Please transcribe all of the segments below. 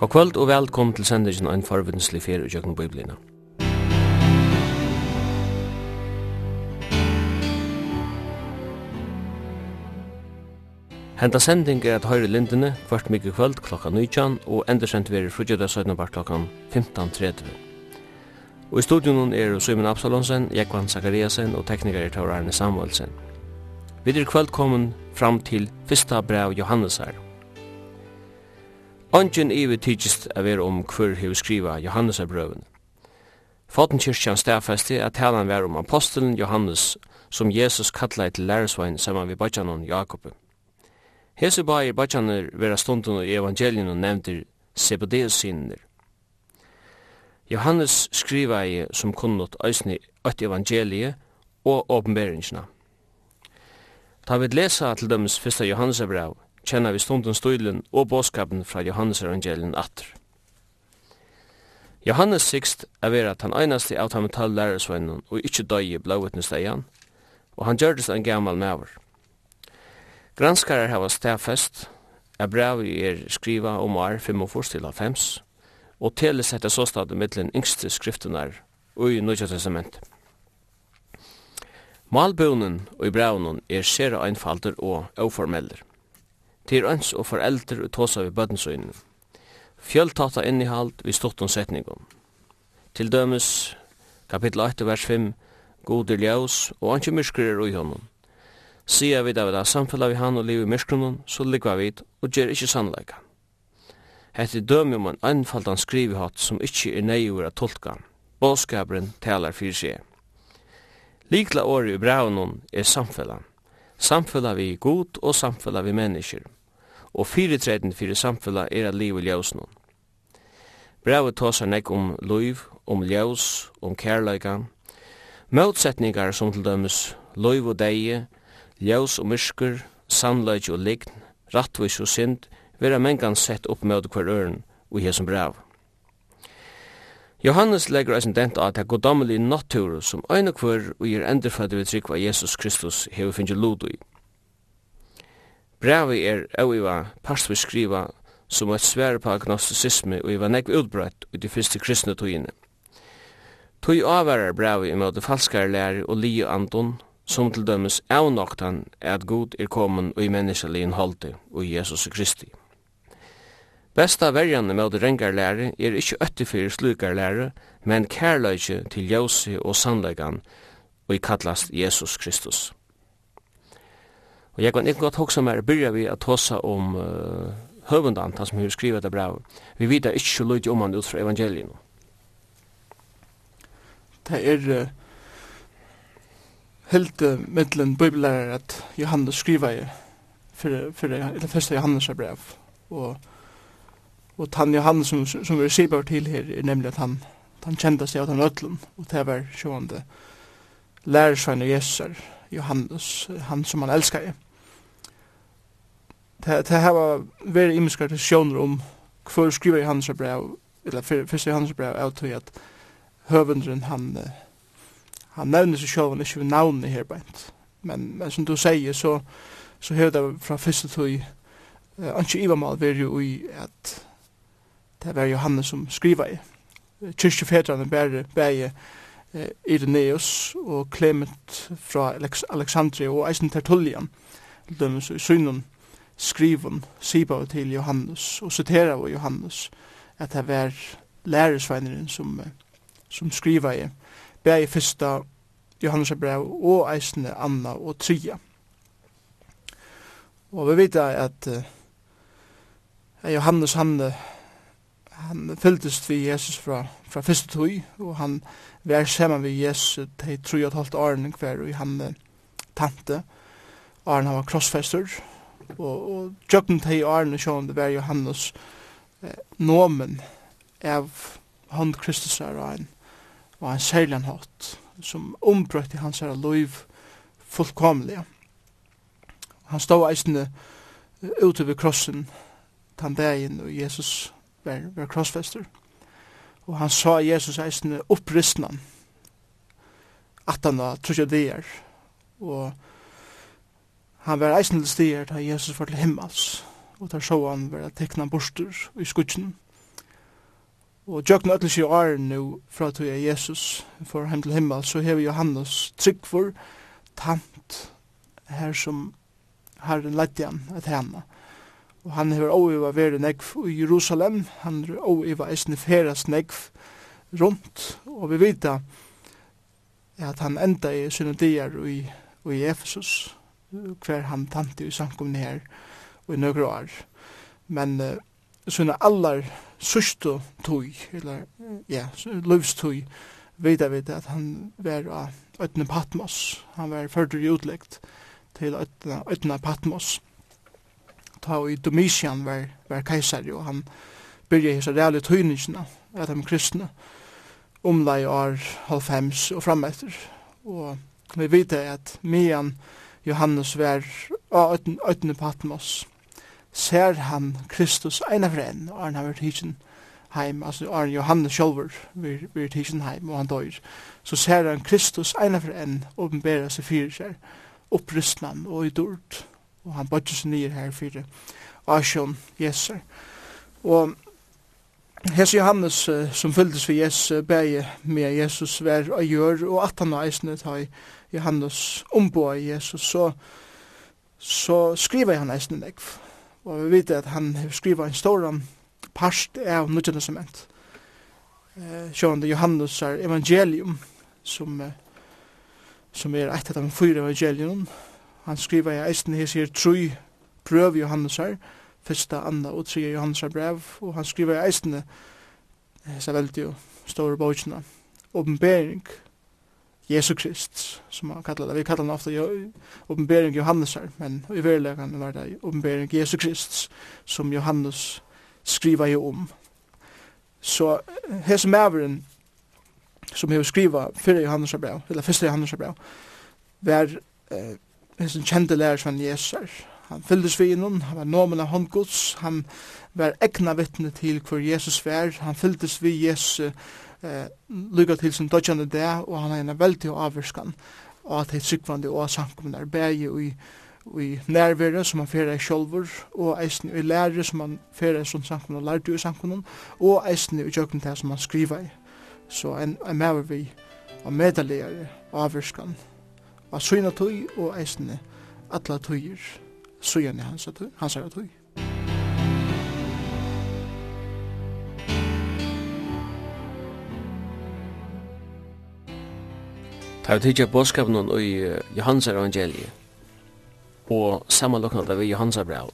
God kvöld og velkommen til sendingen av en farvidenslig fer og jøkken biblina. Henta sending er at høyre lindene kvart mykje kvöld klokka 19 og endersendt veri frugjöda 17 bar klokka 15.30. Og i studion er Simon Absalonsen, Jekvan Zakariasen og teknikar er Taur Arne Samuelsen. Vi er kvöld kommen fram til fyrsta brev Johannessar, Ongen ivi tidsist a vera om hver hefur skriva Johannes brøvene. Fotenkirkjan stafesti at talan var om apostelen Johannes som Jesus kallaði til læresvein saman við bachanon Jakob. Hesi bai bachanir vera stundun og evangelien og nevntir Sebedeus sinner. Johannes skriva i som kunnot æsni ötti evangelie og åpenberingsna. Ta við lesa til dømes fyrsta Johannes brev, kjenner vi stunden stuilen og båskapen fra Johannes evangelien atter. Johannes sikst er vera at han einaste av tamme tall lærersvennen og ikkje døye blåvittnesdeian, og han gjørdes en gammal maver. Granskarar hava stafest, er brevi er skriva om ar 45 til 5, og telesetta såstad mittlen yngste skriftenar og i Nødja Testament. Malbunen og i brevnen er sere einfalder og oformeller til øns og foreldre og tåsa vi bøttensøyne. Fjøltata innihald vi stått om setningum. Til dømes, kapittel 8, vers 5, god er ljøs, og anki myskri er ui honom. Sia vi da vi da samfella vi han og liv i myskronon, så ligva vi og gjer ikkje sannleika. Hette dømi om en anfaldan skrivihatt som ikkje er neiur ura tolka. Båskabren talar fyrir seg. Likla åri i braunon er samfella. Samfella vi god og samfella vi mennesker og fyrirtreden fyrir samfella er at liv i ljósnum. Brevet tåsar nek om liv, om ljós, om kærleika, motsetningar som til dømes liv og deie, ljós og myrskur, sannleik og lign, rattvis og synd, vera mengan sett upp mot hver øren og hesum brev. Johannes legger eisen dent at det goddommelige natur som øyne hver og gir endurfødde vi trykva Jesus Kristus hever finnje lodo i brevi er auiva parsvi skriva som et svær på agnosticisme og iva nekv utbrøtt ut i fyrste kristne tøyene. Tøy avvarar brevi i det falskare lærer og li andon, som til dømes avnoktan er at god er kommen og i menneskelin holde og i Jesus Kristi. Besta verjan imot rengar lærer er ikkje øtti slukar lærer, men kærløyke til ljøse og sannlegan, og i kallast Jesus Kristus. Og jeg kan ikke godt huske meg, byrja vi at hosa om uh, høvundan, han som har skrivet det brev. Vi vet ikke så løyde om han ut fra evangelien. Det er uh, helt uh, mittelen bibellærer at Johannes skriver i for, for, det første Johannes brev. Og, og han Johannes som, som vi skriver til her er nemlig at han, han kjente seg av den ødlen, og det var sjående lærersvein og Jesus Johannes, han som han elskar i. Det, det her var veldig imiske diskusjoner om skriva skriver Johannes brev, eller første Johannes brev, er til at høvendren, han, han nevner seg selv, han ikke ved navnet her beint. Men, men som du sier, så, så hör det fra första tog, uh, Anki Ivamal var jo i at det var Johannes som skriva i. Kyrkjefedrane bære, bære, bære Irenaeus og Clement fra Alexandria og eisen Tertullian, dem i synen skriven Siba til Johannes og citera av Johannes at det var læresveineren som, som skriva i bæg i fyrsta Johannes brev og eisene Anna og Tria. Og vi vet at uh, Johannes han, han fylltist vi Jesus fra, fra første tog og han vær saman við Jesu tei tru og halvt åren hver og han tante. Åren han var krossfester og, og jøkken tei åren sjón sjående vær Johannes eh, nomen av hånd Kristus er ein og ein særlig hatt som ombrøtte hans her liv fullkomlig han stod eisende ute ved krossen tann dagen og Jesus var, var krossfester Og han sa Jesus eisne opprystnan. Attana, trusja dier. Og han var eisne til stier da Jesus var til himmels. Og der så han var tekna borster i skutsen. Og jøkken ötlis i åren nu fra at er Jesus for hem til himmels, så hever Johannes trygg for tant her som herren ledde han at henne. Og han hever oiva veri negv i Jerusalem, han hever oiva eisne feras negv rundt, og vi vita at han enda i synodiar og i, i Efesus, hver han tante i samkomne her og i nøkru år. Men uh, sånne allar sørste tog, eller ja, løvstog, vita vi at han var av Øtne Patmos, han var førdur i utlegt til Øtne, Øtne Patmos ta i Domitian var, var kejser, og han byrja hisa reale tøyningina at de kristne omlai år halvfems og frametter Og vi vite at Mian Johannes var av øyne Patmos, ser han Kristus eina for og han har vært hitjen heim, altså Arne Johannes sjolver vir tidsin heim, og han døyr, så ser han Kristus eina for en åpenbæra seg fyrir seg, opprystnan og i dord, og han bøtter seg nye her for Asjon Jesu. Og Hesse Johannes uh, som fylltes for Jesu, uh, bæge med Jesus vær og gjør, og at han eisne tar Johannes ombå i Jesus, så, så skriver han eisne nekv. Og vi vet at han skriver en stor parst av Nudjan Testament. Eh, Sjående Johannes er evangelium, som, uh, som er et av de fyra evangelium, han skriver i eisen hes her tru prøv Johannes her, fyrsta, andra og tredje Johannes her brev, og han skriver i eisen hes er veldig jo store bøkene, åpenbering, Jesu Krist, som han kallar det. Vi kallar han ofta åpenbering Johannes her, men i verleggen var det åpenbering Jesu Krist, som Johannes skriva jo om. Så hese maveren som hever skriva fyrir Johannes brev, eller fyrsta Johannes brev, var eh, sin kjente lærer som Jesus. Han fylldes vi innom, han var nomen av håndgods, han var egna vittne til hvor Jesus var, han fylldes vi Jesus eh, lykka til sin dødjande det, og han er en veldig avvirskan og at det er sykvande og samkomne arbeid i, i nærvære som han fyrir i sjolver, og eisen i lærere som han fyrir i sånn samkomne og lærte i samkomne, og eisen i jøkken til som han skriva i. Så en, en maver vi og medallegare avvirskan av syna tøy og eisne alla tøyer søgjane hans tøy, hans er tøy. Ta vi tidsja bådskapen i Johans evangeliet og samanloknanda vi Johans brev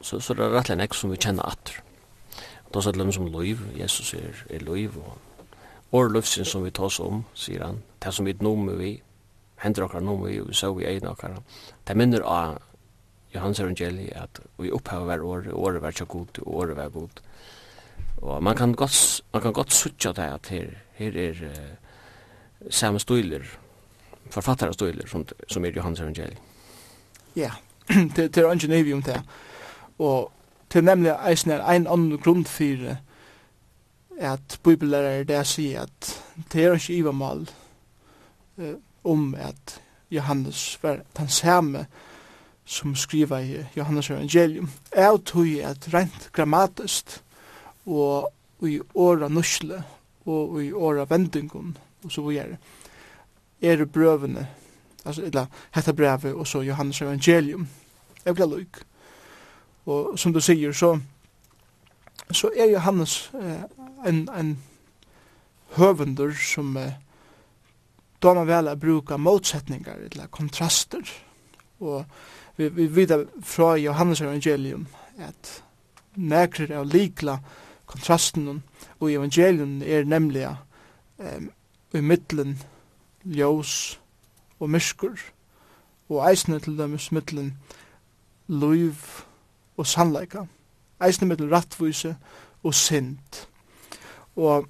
så, så er det rettelig nek som vi kjenner atter. Da er det som loiv, Jesus er, er loiv og Or lufsin som vi tas om, sier han, det som vi nomme vi, hender okkar nu vi så vi egin okkar. Ta minner á Johannes Evangelii at vi upphava hver år året ver så god, og år god. Og man kan godt man kan godt sutja det at her her er uh, samme stoiler, forfattare stoiler som som er Johannes Evangelii. Ja, det det er ingenium der. Og til nemlig eisen er ein annen grunn for at bibellærer det sier at det er ikke ivermal om at Johannes var den samme som skriva i Johannes evangelium. Jeg tog at rent grammatist og i åra nusle og i åra vendingun og så videre er brøvene altså eller hetta brevet og så Johannes evangelium er glad luk og som du sier så så er Johannes eh, en, en høvendur som eh, då man väl att bruka motsättningar eller kontraster. Och vi, vi vet från Johannes evangelium att näkrar av likla kontrasten och evangelium är nämligen um, i mittlen ljós og myskur og eisne til dømes mittlen luiv og sannleika eisne mittlen rattvise og synd. og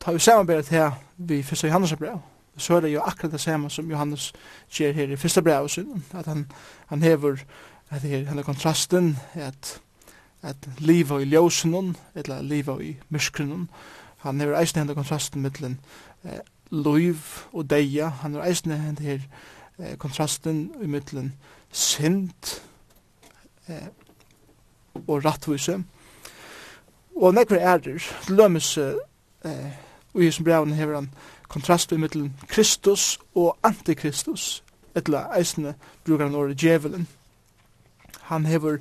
tar vi samarbeid til vi første Johannes brev, så er det jo akkurat det samme som Johannes gjør her i første brev at han, han hever at her, henne kontrasten, at, at livet i ljósen, eller livet i myskren, han hever eisen henne kontrasten mittlen eh, liv og deia, han hever eisen henne her eh, kontrasten i mittelen synd eh, og rattvise, og nekver ærer, til lømmes eh, og i hessum brevene hever han kontrast mittelen Kristus og Antikristus, etla eisne brukar han året djevelen. Han hever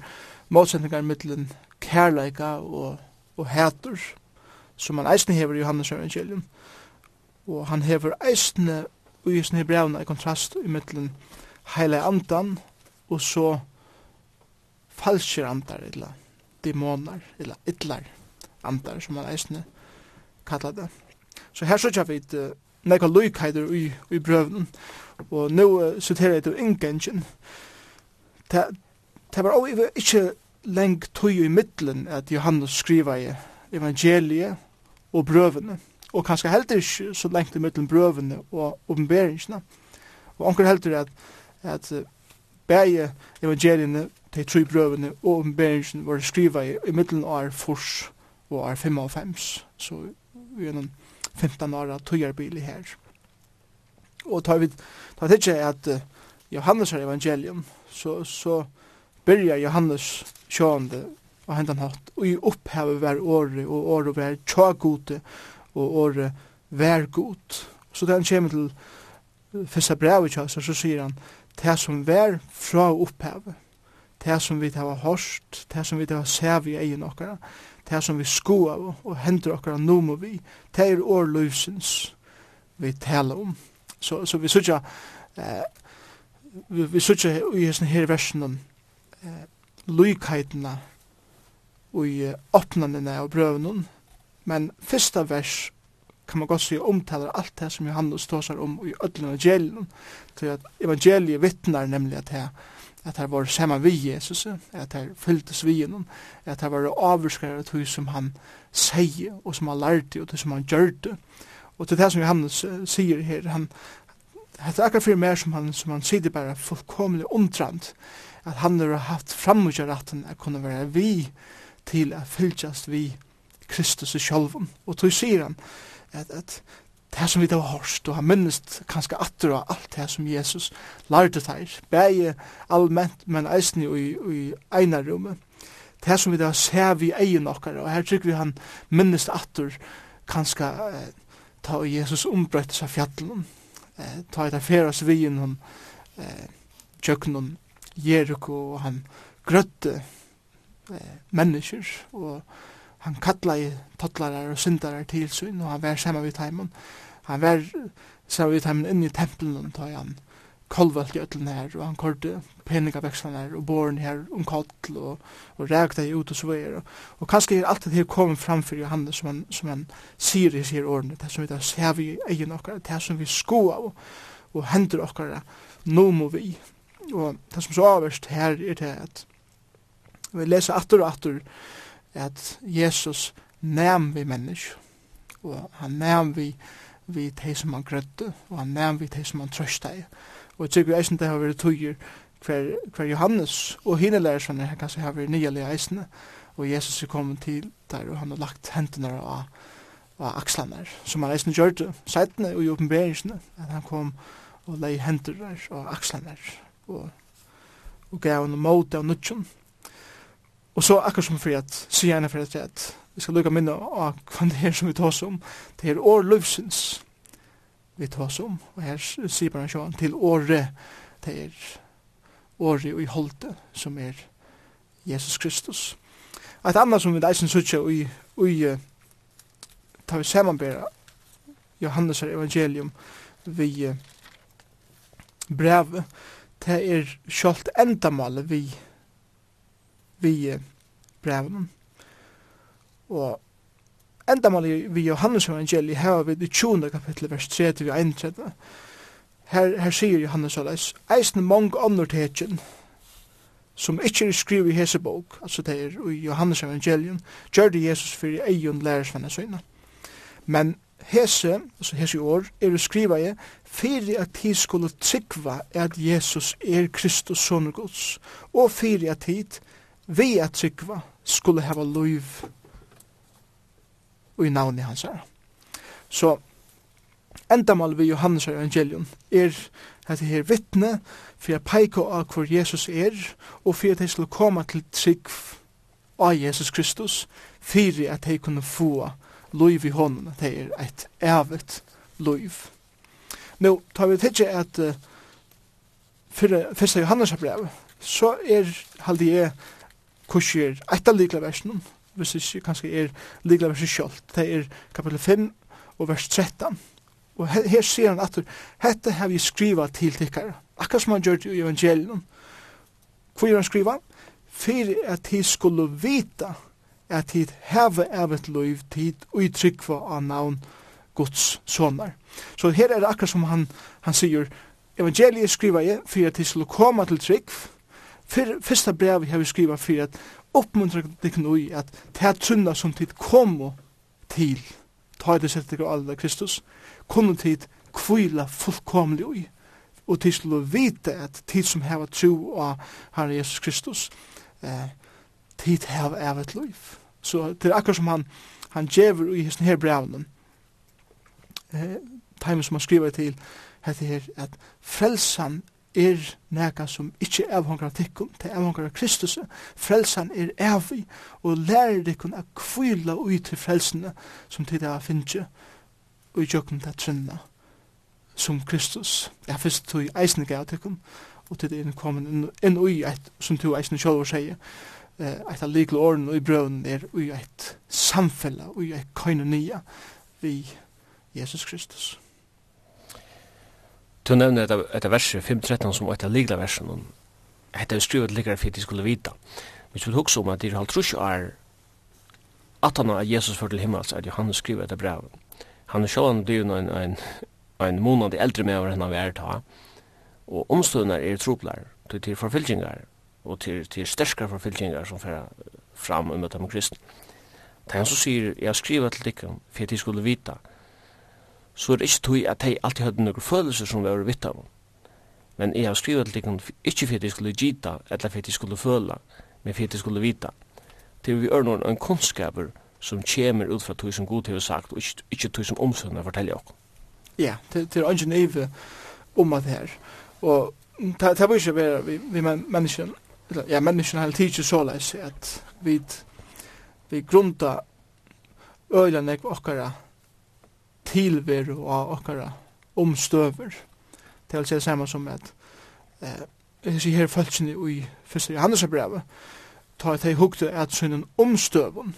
motsetningar mittelen kærleika og, og hætur, som han eisne hever i Johannes evangelium. Og han hever eisne og i hessum brevna i kontrast i heile andan og så falskir andar, etla demonar, etla etlar andar, som han eisne kallar det. Så her sørger vi et uh, nekva lukheider i, i brøvnen, og nå uh, siterer jeg til ingengen. Det, var også ikke lengt tøy i middelen at Johannes skriva i evangeliet og brøvene, og kanskje heldur ikke så lengt i middelen brøvene og oppenberingsene. Og anker heldur at, at uh, bæje evangeliene, de tre brøvene og oppenberingsene var skriva i, i middelen av fors og av er 55, så vi er noen 15 år tøyarbil i her. Og tar vi tar det ikke at uh, Johannes er evangelium, så, så byrjar Johannes sjående og hendan hatt, og i opphavet hver året, og året hver tjagode, og året hver god. Så da han kommer til fyrsta brevet til så sier han, det som vær fra opphavet, det som vi har hørt, det som vi har sæv i egen okkara, det som vi skoa av og hendur okkara nomo vi, det er år løvsins vi taler om. Så, så vi sutja, eh, vi, vi sutja i hessen her versen eh, lykheitena og i åpnanina av brøvnun, men fyrsta vers kan man godt si omtaler alt det som Johannes tåsar om i ödlen evangelion, til at evangeliet vittnar nemlig at det at han var saman vi Jesus, at han fylltes vi gjennom, at han var avvurskare av det som han sier, og som han lærte, og det som han gjør det. Og til det som Johannes sier her, han, det er akkurat fyrir mer som han, som han sier det bare fullkomlig omtrand, at han har haft framgjøratten at kunne være vi til at fylltjast vi Kristus i sjálfum. Og tog sier han at, at det som vi da har hørst, og han minnest kanskje atter av alt det som Jesus lærte teir, bæge allment, men eisen i, i eina rummet. Det som vi da ser vi egin okkar, og her trykker vi han minnest atter kanskje eh, ta Jesus ombrøyte seg fjallen, eh, ta i det feras vi innom eh, tjøkkenen, Jericho, og han grøtte eh, mennesker, og han kallade tottlarar og syndarar til sin, og han var saman vid heimen. Han var saman vid heimen inn i tempelen, ta han kolvalt i ötlen her, og han korte peningavekslan her, og boren her om kottel, og, og rægta i ut og så er. Og, og kanskje er alt det her kom framfyr Johannes, som han, som han sier i sier årene, det som vi da ser vi egen okkar, det som vi sko av, og hender okkar, nå må vi. Og det som så avverst her er det at vi leser atter og atter, at Jesus næm vi mennesk, og han næm vi vi teg som han grødde, og han næm vi teg som han trøsta i. Og jeg tykker eisen det har vært tøyer hver, hver Johannes og hine lærersvenner, han kanskje har vært nye eisene, og Jesus er kommet til der, og han har lagt hendene av, av akslene som han eisen gjør det, seitene og i oppenberingsene, at han kom og lei hendene av akslene og, og gav henne mot av nødgjønn, Og så akkur som for at sier for at vi skal lukka minna av hva det er som vi tås om. Det er år løvsins vi tås om. Og her sier bare sjåan til året, det er året og i holde som er Jesus Kristus. Et annet som vi deisen sutja og i ta vi samanbera Johannes evangelium vi brev det er sjålt endamålet vi vi breven. Og enda mal vi Johannes evangeliet her vi det 20. kapittel vers 3 og 31. Her, her sier Johannes Aleis, eisen mong andre tekjen som ikkje er skrivet i hese bok, altså det er i Johannes evangelium, gjør det Jesus for egen lærersvennet søgna. Men hese, altså hese i år, er skriva i fyrir at tid skulle tryggva at Jesus er Kristus sonegods, og fyrir at tid vi at tryggva skulle hava loiv og i navnet hans her. Så endamal vi Johannes evangelium er at her vittne for jeg peika av hvor Jesus er og for at jeg skulle komme til tryggv av Jesus Kristus for at jeg kunne få loiv i hånden at jeg er et evigt loiv. Nå tar vi til at uh, fyrir, fyrsta Johannes brev så er halde jeg kurs er av likla versen, hvis ikke kanskje er likla versen sjalt, det er kapitel 5 og vers 13. Og her, sier han at dette har vi skriva til tikkara, akkurat som han gjør i evangelium. Hvor er han skriva? Fyrir at de skulle vita at de heve evet loiv tid og i tryggva av navn Guds sonar. Så her er det akkurat som han, han sier, evangeliet skriva jeg fyrir at de skulle koma til tryggva, Fyr, fyrsta brev har vi skriva fyrir at oppmuntra dig i at det er trunna som tid komo til ta det sett dig alle Kristus kunne tid kvila fullkomlig ui og tid skulle vite at tid som heva tro av Herre Jesus Kristus eh, tid heva av et liv så det er akkur som han han djever i hesten her brevnen eh, timen som han skriver til heter her at frelsan er neka som ikkje er avhongra tikkun, det er avhongra Kristus, frelsan er evig, og lærer dikkun a kvila ui til frelsene som tid er finnje, og i tjokken til trinna som Kristus. Jeg er fyrst tog eisne gav tikkun, og tid er komin inn ui eit, som tog sjolv og sier, eit av legal orden og i brøven er ui eit samfella, ui eit koinonia vi Jesus Kristus. Du nevner et, et vers 5.13 som et av ligla versen. Hette er skrivet ligger for de skulle vite. Hvis vi husker om at de har trus er at han er Jesus for til himmels er Johannes skriver etter brev. Han er sjåan dyr en, en, en månad eldre med over henne vi er ta. Og omstående er troplar til, til forfylkingar og til, til sterskare forfylkingar som fyrir fram og møtta med kristen. Det er han som sier, jeg skriver til dikkan for at de skulle vite, så er det ikke tog at jeg alltid hadde noen følelser som var vitt av Men jeg har skrivet til dem ikke for at jeg skulle gita, eller for at jeg skulle føle, men for at jeg skulle vita. Til vi gjør noen en kunnskaper som kommer ut fra tog som god til å sagt, og ikke, ikke tog som omsønner forteller oss. Ja, det er ikke nøyve om at det her. Og det er ikke være vi, vi mennesken, ja, mennesken har tidlig så leis at vi, vi grunner øyne okkara tilveru av okkara omstøver. Det er altså samme som at eh, jeg sier her følelsene i første Johannesabrevet, ta at jeg hukte at sønnen omstøven,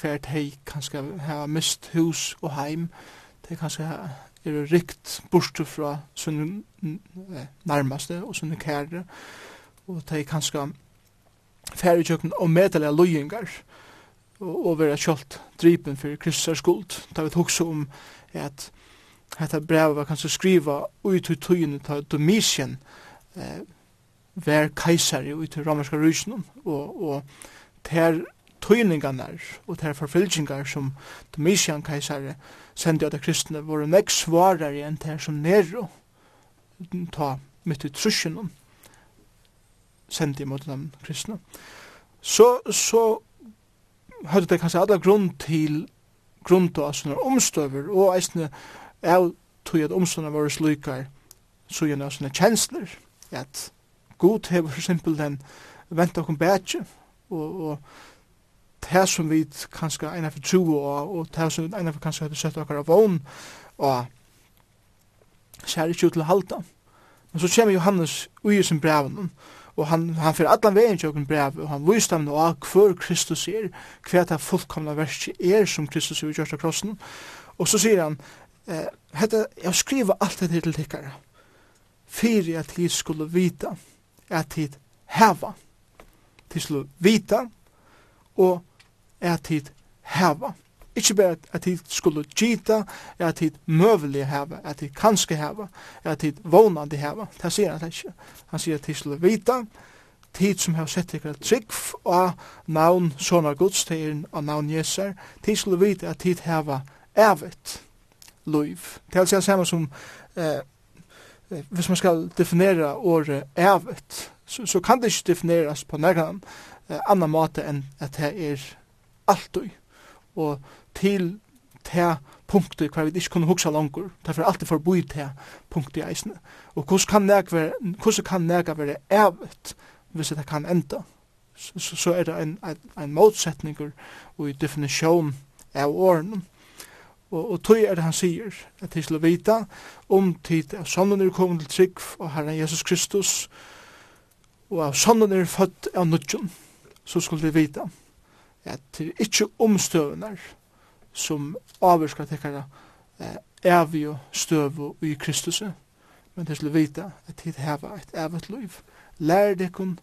hvert hei kanskje har mist hus og heim, det kanskje er rikt borte fra synden nærmeste og sønnen kære, og det er kanskje færre kjøkken og medelige løyingar, og, og være kjølt drypen for Kristus skuld. Da vi hukse om at dette brevet var kanskje skriva ut i tøyen til Domitian eh, vær kajsari ut til romerska rysnum og, og ter tøyningarnar og ter forfylgjengar som Domitian kajsari sendi av de kristne var nek svarare enn ter som Nero ta mitt i trusjenum sendi mot dem kristne så, så høyde det kanskje alle grunn til grunda av sånne omstøver, og eisne av tog at omstøvene var slukar, så gjerne av sånne kjensler, at god hever for simpel den venta okkur bætje, og, og det som vi kanskje eina for tro og, og det som eina for kanskje hadde sett okkar av vogn, og ser ikke ut til halda. Men så kommer Johannes ui i sin brevnen, og og han, han fer allan vegin tjokken brev, og han vist ham og kvør Kristus er, kvæta det fullkomna verki er sum Kristus er gjørt kjørsta krossen, og så sier han, eh, hette, jeg skriver alt dette til tikkara, fyrir at tid skulle vita, at tid heva, tid skulle vita, og at tid heva, Ikke bare at de skulle gita, at de møvelig hava, at de kanskje hava, at de vånande hava. Det sier han ikke. Han sier at de skulle vita, tid som har sett ikkar trygg og navn sånne godstiden og navn jeser, de skulle vite at de hava evet liv. Det er altså samme som eh, hvis man skal definera året evet, så, så kan det ikke defineras på nærkant eh, annan måte enn at det er alltid. Og til te punktet hver vi ikke kunne hugsa langur. Derfor er alltid forbui te punktet i eisene. Og hvordan kan nega være, hvordan kan nek være evet hvis det kan enda? Så, så, er det en, en, en motsetning og i definisjon av årene. Og, og tog er det han sier at de skulle vite om tid av sånne er kommet til trygg og Herren Jesus Kristus og av sånne er født av nudgen så skulle de vite at det er ikke omstøvende som avvirskar tekkara eh, evig og støv i Kristus, men til å vite at tid heva et evigt liv. Lær dekken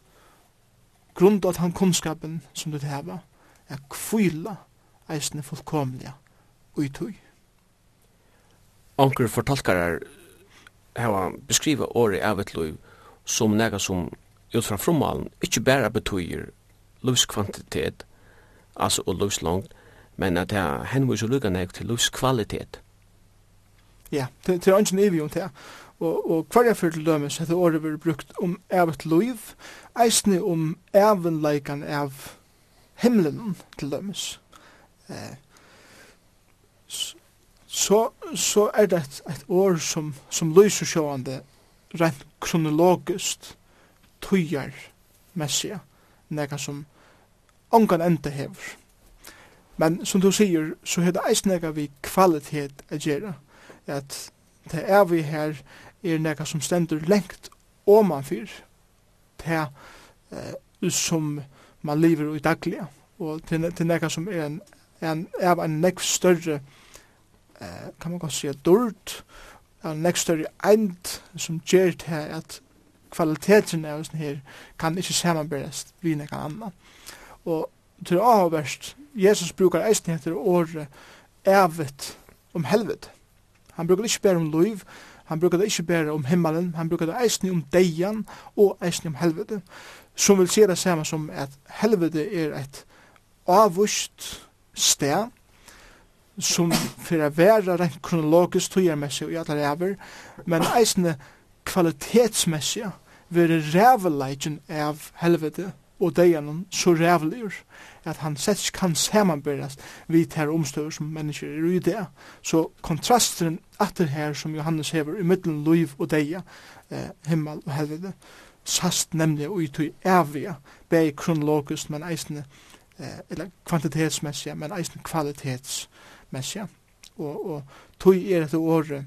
grunda at han kunnskapen som du heva er kvila eisne fullkomlige og i tøy. Anker fortalkarar heva beskriva året evigt liv som nega som ut fra fromalen ikkje bæra betyr livskvantitet, altså og livslangt, men at det henviser lukka nek til livskvalitet. Ja, det er ikke evig om det. Og, og hver jeg fyrir til dømes etter året vi brukt om evet liv, eisne om evenleikan av himmelen til dømes. Eh, så, så er det et, et år som, som lyser sjående rent kronologiskt tøyer messia, nega som ongan enda hever. Men som du sier, så er det eisnega vi kvalitet a gjerra. At det er vi her er nega som stendur lengt oman fyr. Det eh, som man lever i daglig. Og til, til nega som er en, en, er en nek større, uh, kan man godt si, dård, en nek større eind som gjer til at kvaliteten av er, sånn her kan ikke samanberes vi nega anna. Og til å avverst Jesus brukar eisen heter året evet om helvete. Han brukar ikke bare om liv, han brukar det ikke bare om himmelen, han brukar det eisen om deian og eisen om helvete, som vil se det samme som at helvete er et avvust sted, som for å være rent kronologisk tøyermessig og i alle ræver, men eisende kvalitetsmessig være ræveleitjen av helvete, og deian så rævligur at han sett kan samanberast vi her omstøver som mennesker er i det. Så kontrasten atter her som Johannes hever i middelen liv og deia, eh, himmel og helvede, sast nemlig og i tog evige, bei kronologisk, men eisne, eh, eller kvantitetsmessig, men eisne kvalitetsmessig. Og, og tog er et året,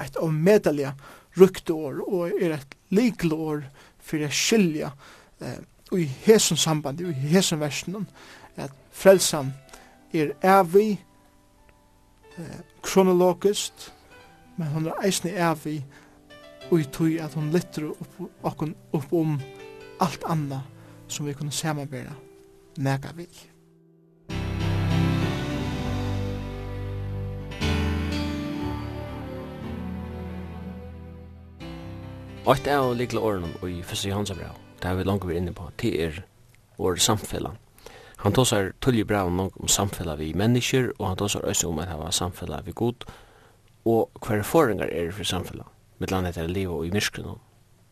et av medelige rukte år, og er et likle år for å skilja eh, i hesen samband, i hesen versen, at frelsan er evig, eh, kronologist, men hon er eisne evig, og i tog at hon litter opp, okkun, upp om alt anna som vi kunne samarbeida nega vi. Åtta er og likle åren i 1. Johansabra det har vi langt vært inne på, til er vår samfella. Han tar tåsar tullig bra om om samfella vi mennesker, og han tar seg også om at han var samfella vi god, og hver forringar er for samfella, med landet er liv og i myskren,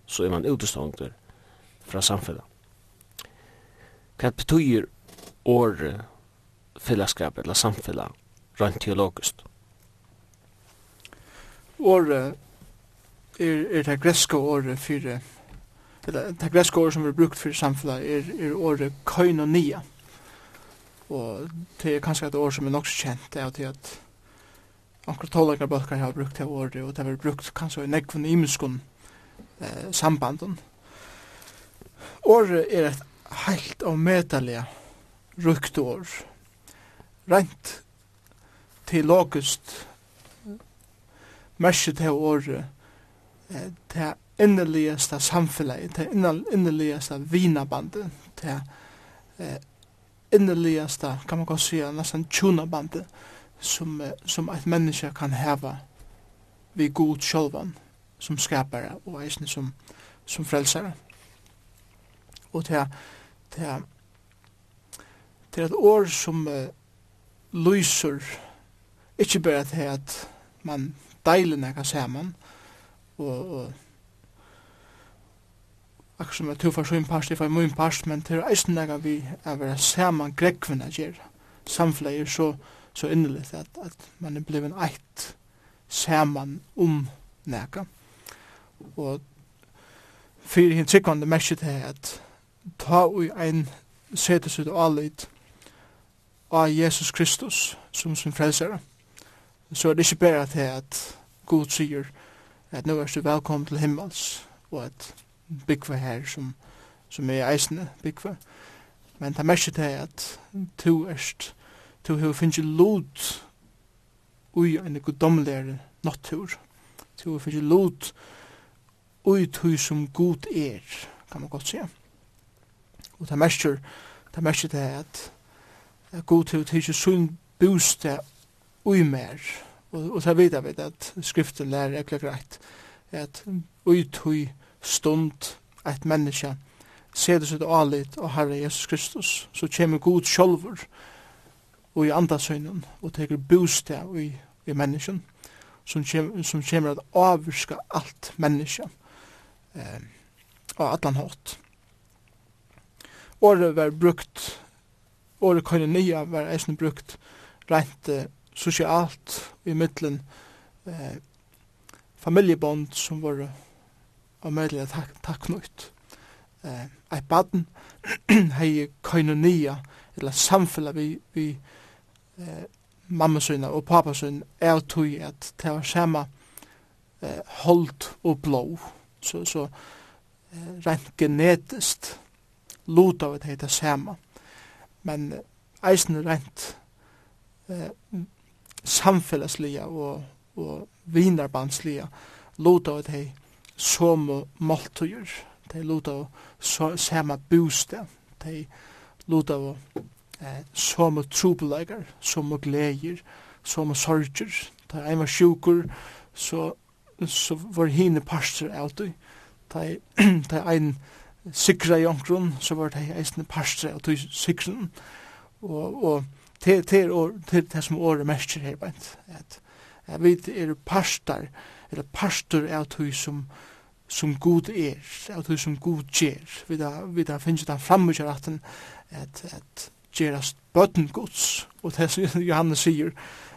så er man utestånd fra samfella. Hva betyr året fellesskap eller samfella, rent teologisk? Året er, er det greske året for det greske året som vi har brukt for samfunnet er, er året koinonia. Og det er kanskje et år som er nok så kjent, det er til at anker tålagner bøkker har brukt det året, og det har brukt kanskje i nekvun imenskun eh, sambanden. Året er et heilt og medalja rukt år. Rent til logist mersi til året, eh, til innerligaste samfunnet, det innerligaste vinabandet, det eh, innerligaste, kan man godt säga, nästan tjunabandet som, eh, som ett människa kan häva vid god självan som skapare och eisen som, som frälsare. Och det, det, det är ett år som eh, lyser inte bara till att man deilen kan säga man och, och akkur som er to for sin part, for min part, men til eisen nega vi er vera saman grekvinna gjer, samfleir så, så inneligt at, at man er blivin eit saman om nega. Og fyrir hinn sikkvande mersi til at ta ui ein setes ut alit av Jesus Kristus som sin frelsere, så er det ikke bare til at Gud sier at nå er du velkommen til himmels, og at byggva her som, som er eisende byggva. Men det merker det at to erst, to hef finnst lot ui en goddomlegare nattur. To hef finnst lot ui tui som god er, kan man godt sige. Og det merker, det merker det at god hef tidsje sunn bostad ui mer. Og, og det vet jeg at skriften lærer ekkert greit at ui tui stund et menneske seder sitt alit og Herre Jesus Kristus, så kommer god sjolver og i andasøgnen og teker bostad i, i mennesken, som, kjem, som kommer at avvirska alt menneske eh, og at han hatt. Året var brukt, året nya var eisen brukt rent eh, sosialt i middelen eh, familjebånd som var og takk nøyt. Eh, eit baden hei koinonia, eller samfella vi, vi eh, mammasøyna og papasøyna er tui at det var samme eh, hold og blå. Så, så eh, rent genetist luta vi det det samme. Men eisen rent eh, samfellasliga og, og vinarbandsliga luta vi det som måltøyer, de lot av samme bostad, de lot av eh, som trobeleger, som gleder, som sorger, de er var sjuker, så, så var hine parster alltid, de, de ein sikra i omkron, så var det eisne parster alltid sikren, og, og til, til, til, til, som året mest her, at, at vi er parster, eller parster er tog som, som som Gud er, av det som god gjer. Vi da, vi da finnes det framme at kjeratten at, at gjerast bøtten gods, og det som Johannes sier,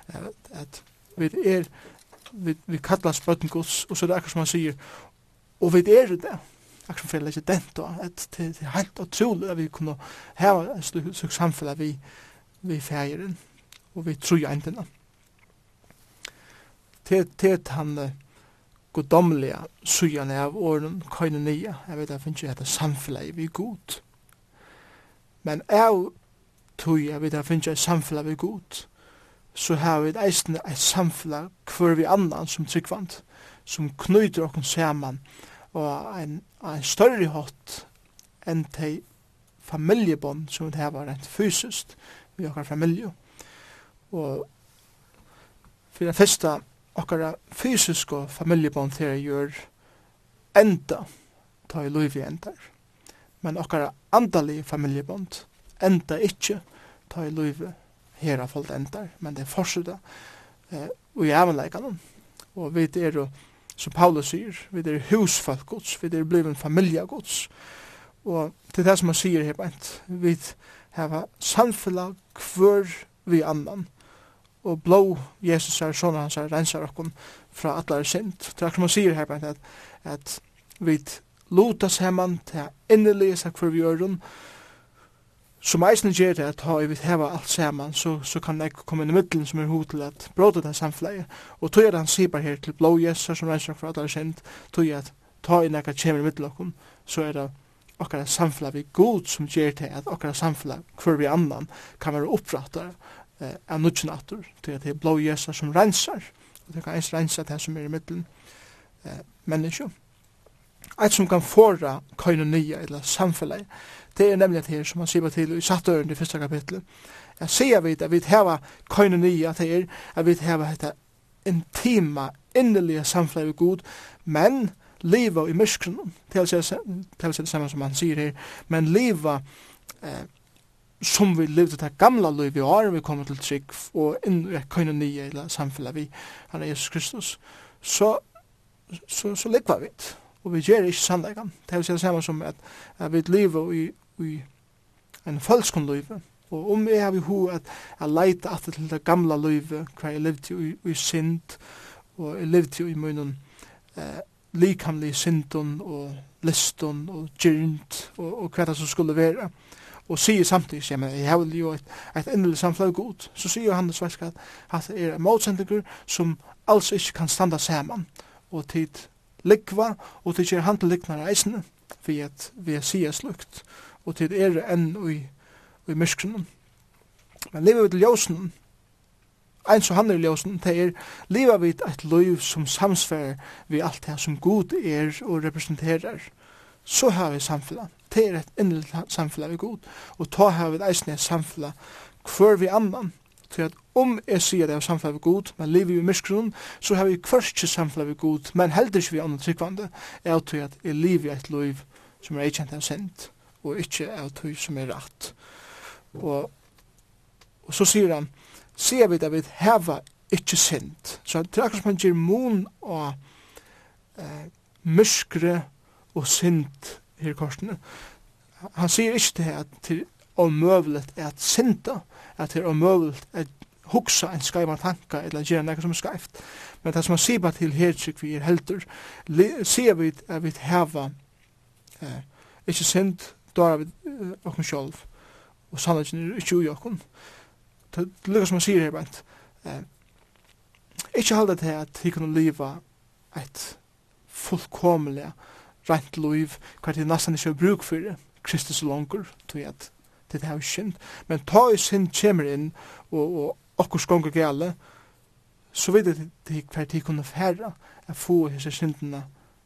at, at vi er, vi, vi kallas bøtten gods, og så er det akkur som han sier, og vi er det, akkur som fyrir ikke dent, da, at det, det er helt utrolig at vi kunne heva en slik samfunn vi, vi fægeren, og vi tror jo endina. Til, til han, godomlige sujan av åren køyne nya. Jeg vet, jeg finner ikke dette samfunnet vi er god. Men jeg tog, jeg vet, jeg finner ikke samfunnet vi god, så har vi eisne et samfunnet hver vi annan som tryggvand, som knyter okken saman, og en, en større hatt enn de familjebånd som det her var rent fysiskt vi okkar familie. Og for det første okkara fysiske familjebånd til gjør enda ta i liv i endar. Men okkara andalige familjebånd enda ikkje ta i liv her av folk endar, men det er fortsatt eh, og i avleikene. Og vi er jo, som Paulus sier, vi er husfolk gods, vi er blivet familie gods. Og til det som han sier her, vi har samfunnet hver vi annan, og blå Jesus er sånn hans er renser okkom fra atler sint. Det er som han sier her, at, at vi lutas hemman til innelige sak for vi gjør som eisen gjør det at ha vi heva alt saman, så, så kan jeg komme inn i middelen som er hod til at bråda det samfleie. Og tog er han sier her til blå Jesus som rensar fra allar sint, tog at ta inn ekka kjemer i middelen okkom, så er det okkar samfla vi god som gjør til at okkar samfla hver vi annan kan være opprattar eh, av nutjen atur, til at det er blå jesa som rensar, og det kan eins rensa det som er i middelen eh, menneskje. Eit som kan fåra koinonia, eller samfellet, det er nemlig at her, som han sier til i sattøren i første kapitlet, jeg sier vi at vi heva koinonia til er, at vi heva dette intima, innelige samfellet vi god, men liva i myskren, til å si det samme som han sier her, men liva eh, som vi levde det gamla liv vi har, vi kommer til trygg og inn i køyne nye eller samfunnet vi, han er Jesus Kristus, så, så, så likvar vi det. Og vi gjør ikke sannleggen. Det er si det samme som at, at vi lever i, i en følskon liv. Og om jeg har vi ho at jeg leite at til det gamla livet, hva jeg levde i, i synd, og jeg levde i munnen eh, likamlig synden og liston og gyrnt og, og hva det som skulle være. Eh, og sier samtidig, ja, men jeg har jo et, et endelig samfunn god, så sier han det svensk at at det er motsendinger som alls ikke kan standa saman, og tid likva, og tid kjer han til liknare eisene, for at vi er sier slukt, og tid er enn i, i myskrunnen. Men livet vi til ljósen, ein så han er ljósen, det er livet vi et liv som samsfer vi alt det som god er og representerer, så har vi samfunnet det er et innelig samfunn vi god. Og ta her vi eisne et samfunn hver vi annan. til at om jeg sier det er samfunn vi god, men lever vi i myskron, så har vi hverst samfunn vi god, men heldur ikke vi annan tryggvande, er at jeg liv i et liv som er eikjent av sendt, og ikke er tøy som er rett. Og, og så sier han, sier vi det vi heva ikke sendt. Så det er akkurat som han gir mun og eh, myskre og sint her korsene. Han sier ikke det at det er omøvelet at synda, at det er omøvelet at hugsa en skaiva tanka eller gjøre nekka som er skaift. Men det som han sier bare til her hertrykk vi er heldur, sier vi at vi heva eh, ikke synd, er vi eh, okkur sjolv, og sannleggen er ikke ui okkur. Det lukkar som han sier her, bant, eh, ikke halda til at vi kunne liva et fullkomlega, rent liv, hva det nesten ikke bruk for det, Kristus langer, tog jeg at det er synd. Men ta i synd kommer inn, og, og okkur skonger gale, så vet jeg til hver tid kunne færa, at få hese syndene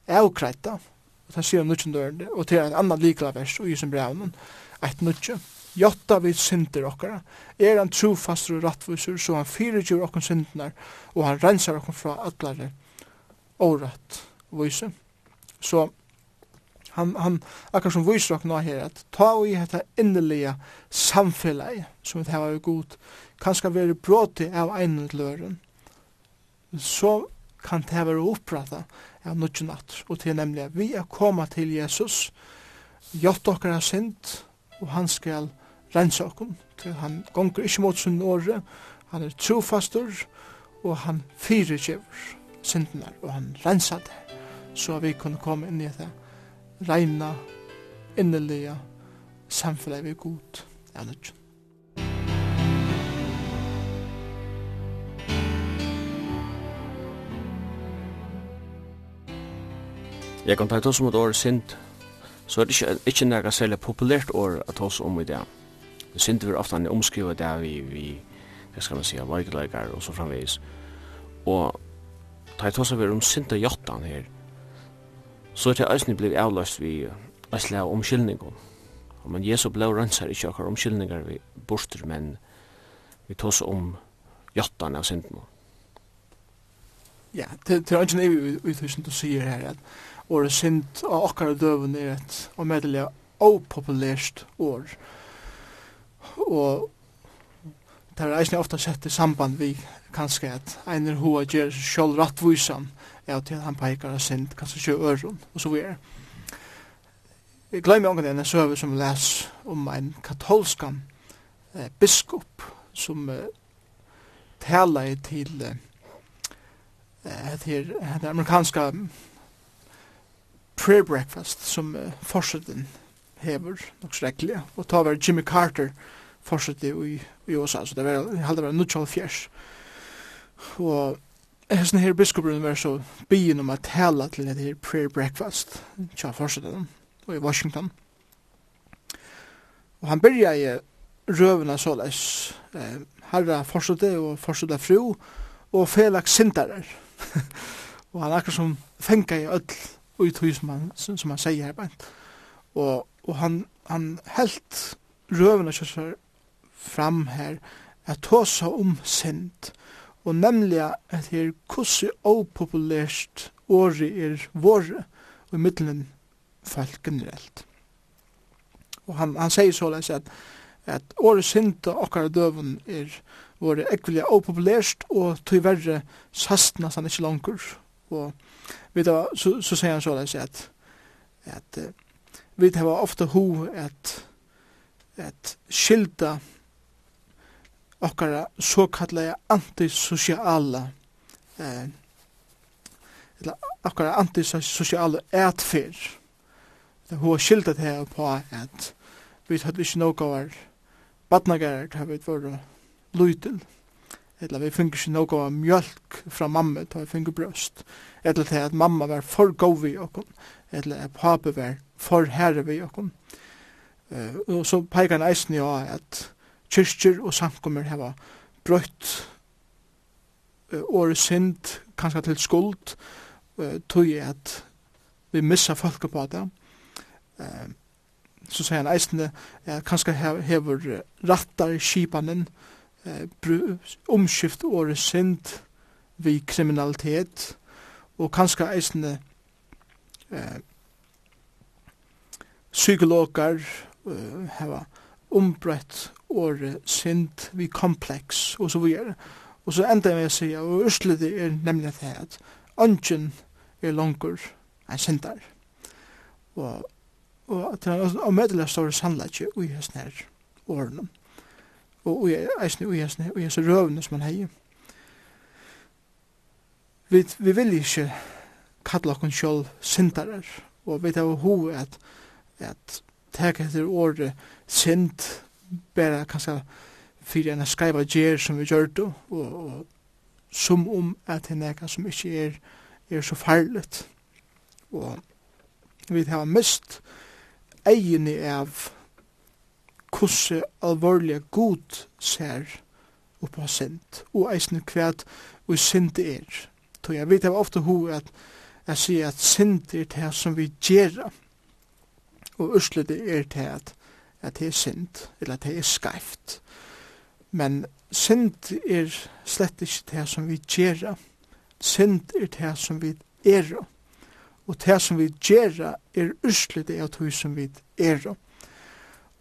avkreita, og det sier nutjen dørende, og til en annan likla vers, og i som brevnen, et nutje, Jotta vi synder okkara, er han trofastur og rattvisur, så han fyrirgjur okkar syndinar, og han rensar okkar fra allare åratt vise. Så Han, han akkurat som viser dere nå her, at ta og i hetta innelige samfunnet som vi har god, kan skal være bråte av einum til så kan det være opprettet av noe natt, og til nemlig at vi er koma til Jesus, gjort okkar er synd, og han skal rensa okkur, til han gonger ikkje mot sin åre, han er trofastur, og han fyrirgjøver syndene, og han rensa det, så vi kunne komme inn i det reina, innelige, samfunnet vi god, er nødgjent. Jeg kan ta oss om et år sint, så er det ikke, ikke noe særlig populært år å ta oss om i det. Sint vil ofte omskrive det vi, vi hva skal man si, vargeleikar og så framvis. Og ta oss om om sint og jottan her, så er det eisne blei avløst vi eisne av omkyldningon. Men Jesu blei rønsar ikkje akkar omkyldningar vi borster, men vi tås om jottan av synden. Ja, det er eisne vi tusen du sier her at året synd av akkar døven er et og medelig opopulært år. Og det er eisne ofta sett i samband vi kanskje at einer hoa gjer sjálf rattvísan ja, til han peikar og sind, kanskje sjø øron, og så videre. Jeg glemmer ångan denne søve som les om en katolskan eh, biskop som eh, taler til eh, til den amerikanska prayer breakfast som eh, forsøtten hever nok skrekkelig, og ta var Jimmy Carter forsøtten i, i USA, så det var, jeg halde var 1904, og hesten her biskopen var så byen om at tala til det her prayer breakfast tja forsetan og i Washington. Og han byrja i røvena såleis eh, herra forsete og forsete fru og felak sindarar og han akkur som fenga i öll og i tog som han, som han sier her bænt og, og han, han helt røvena kjøsar fram her at tåsa om sind og nemlig at her kussi opopulært åri er våre og i middelen folk generelt. Og han, han sier såleis at, at åri synda okkar døven er våre ekvelig opopulært og tyverre sastnas han ikke langkur. Og vi da, så, så sier han såleis at, at vi har ofte ho at, at skilda okkara såkallega antisociala eh, eller okkara antisociala ætfer. Hun har skildat her på at vi hadde ikke noe av badnagerer til vi var lydel. Eller vi finner ikke noe av mjölk fra mamma til vi finner brøst. Eller til at mamma var for god vi okkom Eller at pape var for herre vi okkom Uh, og så peikar han eisen jo at kyrkjer og samkommer hava brøtt uh, året synd, kanskje til skuld, uh, tog jeg at vi missa folk på det. Uh, så sier han eisende, kanskje hever rattar skipanen, uh, omskift året synd vi kriminalitet, og kanskje eisende uh, psykologer uh, hava ombrett året synd vi kompleks og så videre. Og så enda jeg sier, og urslidig er nemlig det at ønsken er langer enn syndar. Og, og at det er av medle står sannleggje ui hans nær årene. Og ui eisne ui hans nær, ui hans røvene som han hei Vi, vi vil ikke kalla okkur sjálf syndarar og vi tar hoved at, at teka etter året synd bare kanskje fyrir enn skreiva gjer som vi gjør det, og, og som om at det er nekka som ikkje er, er så farligt. Og vi har mist egini av kusse alvorlige god ser oppa sint, og eisne kvæt og sint er. Så jeg vet jeg ofte ho at jeg sier at sint er det som vi gjerra, og uslet er det at at det er synd, eller at det er skreift. Men synd er slett ikke det som vi gjør. Synd er det som vi er. Og det som vi gjør er usle det at det som vi er.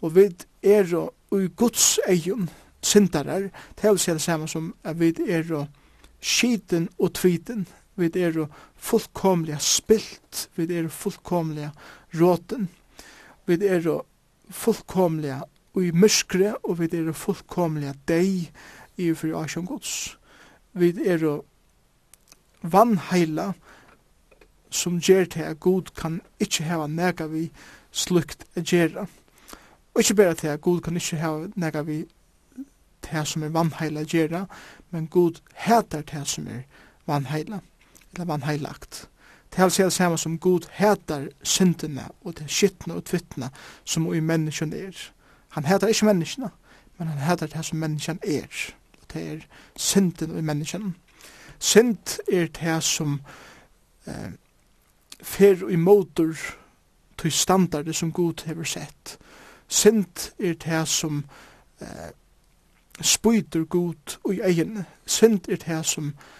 Og vi er og i Guds egen syndarar, det vil si det samme som at vi er skiten og tviten, vi er fullkomlig spilt, vi er fullkomlig råten, vi er fullkomliga i myskre, og vi er fullkomliga deg i fri asjon gods. Vi er vannheila som gjer til at god kan ikkje heva nega vi slukt a gjerra. Og ikkje berre til at god kan ikkje heva nega vi til som er vannheila gjerra, men god heter til som er vannheila, eller vannheilagt. Det er det samme som god hætar syndene og det skittene og tvittene som i menneskene er. Han heter ikkje menneskene, men han heter det som menneskene er. Og det er synden i menneskene. Synd er det som eh, fer i motor til standardet som Gud hever sett. Synd er det som eh, spyter Gud i egen. Synd er det som eh,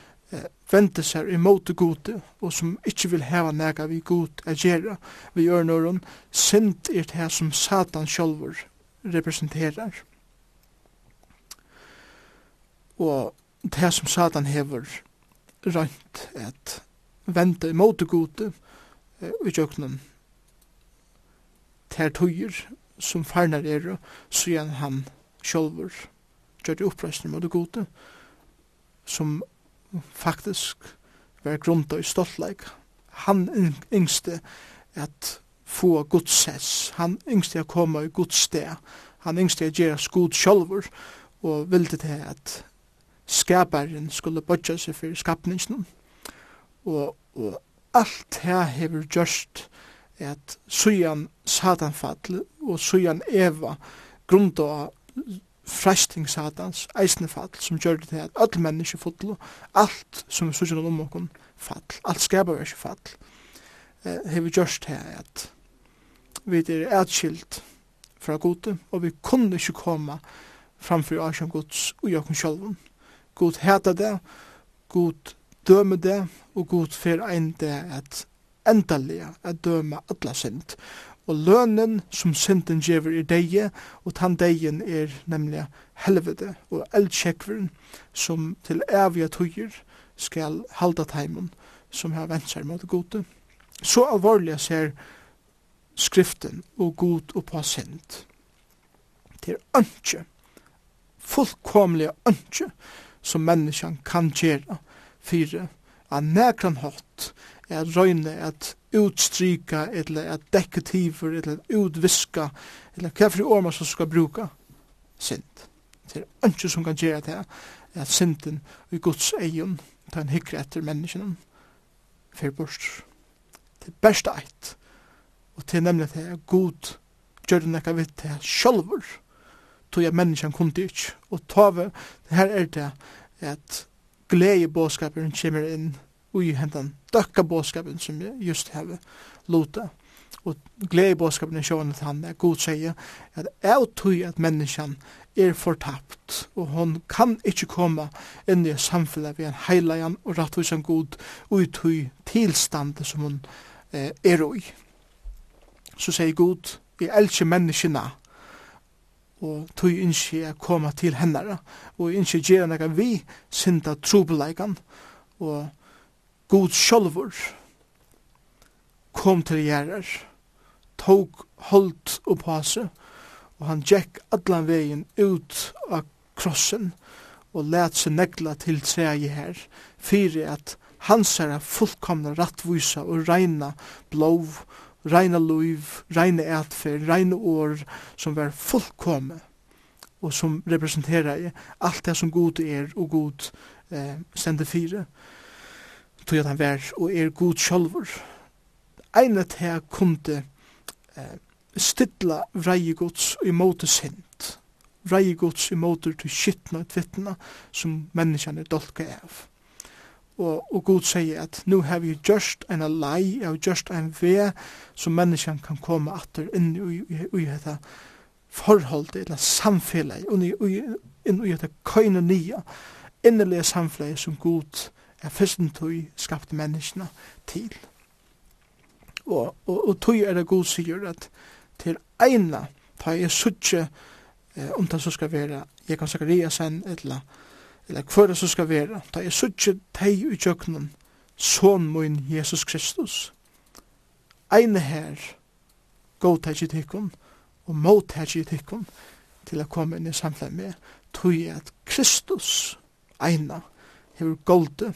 vente seg imot gode, og som ikkje vil heva nega vi god a gjerra, vi ørnåren, sint er det som Satan sjolver representerar. Og det som Satan hever rønt at vente imot gode i jøknen ter tøyer som farnar er så han sjolver gjør det oppreisning mot gode som faktisk var grunda i stoltleik. Han yngste at få godsess. Han yngste at komme i godssteg. Han yngste at gjøre skod sjolver og vilde til at skaparen skulle bodja seg for skapningsen. Og, og alt her hever gjørst at sujan satanfall og sujan eva grunda fræsting satans, eisnefall, som gjør det til at alle mennesker fotlo, alt som vi sørger om okkur fall, alt skapar vi ikke fall, eh, har vi gjørst til at vi er atskilt fra gode, og vi kunne ikke komme framfor Asien Guds og Jokken sjølven. God heter det, God døme det, og God fer ein det at endelig at døme alla synd og lønnen som synden gjever i deie, og tann deien er nemlig helvete og eldsjekveren som til evige tøyer skal halda teimen som har vent seg mot gode. Så alvorlig ser skriften og god og på synd. Det er ønske, fullkomlige ønske, som menneskene kan gjøre for av nekran hatt er røyne at utstryka, eller at dekke tiver, eller at utviska, eller hva for orma som skal bruka synd. Det er ønske som kan gjøre det, at synden i Guds egen tar en hyggre etter menneskene for bort. Det er best eit, og til nemlig at det er god gjør det nekka vidt det sjølver, tog jeg menneskene kunne ikke, og det her er det at glede båskapen kommer inn, i hentan døkka bådskapen som jeg just har lota. Og glede i bådskapen er sjående til han, er god sier at jeg tog at menneskene er fortapt, og hon kan ikkje koma inn i samfunnet ved en heilajan og rattvisan god og i tilstandet som hon eh, er i. Så sier god, jeg elsker menneskene, og tog innskje jeg koma til hennara, og innskje gjerne vi synda trobeleikene, og God sjálfur kom til gjerrar, tok holdt og passe, og han gjekk allan vegin ut av krossen og let seg negla til treje her, fyrir at hans er fullkomna rattvisa og reina blov, reina luiv, reina etfer, reina år som var fullkomme og som representerar alt det som god er og god eh, stender fire tog at han vær og er god sjálfur. Eina til kunde eh, stilla vreiegods i måte sint. Vreiegods i måte til skittna og tvittna som menneskene dolka av. Og, og god sier at nu har vi gjørst en lei, og gjørst en ve som menneskene kan komme atter inn i, i, i, i dette forholdet, eller samfellet, inn i, i, inn i dette køyne nye, innelige samfellet som god sier er fyrsten tøy skapte menneskene til. Og, og, og tøy er det god sier at til eina, ta jeg suttje, eh, om det så skal være Jekan Zakariasen, eller, eller hva det så skal være, ta jeg suttje teg i tjøkkenen son min Jesus Kristus. Eina her, god teg i tikkun, og mot teg i tikkun, til å komme inn i samfunnet med, tog at Kristus eina, hever golde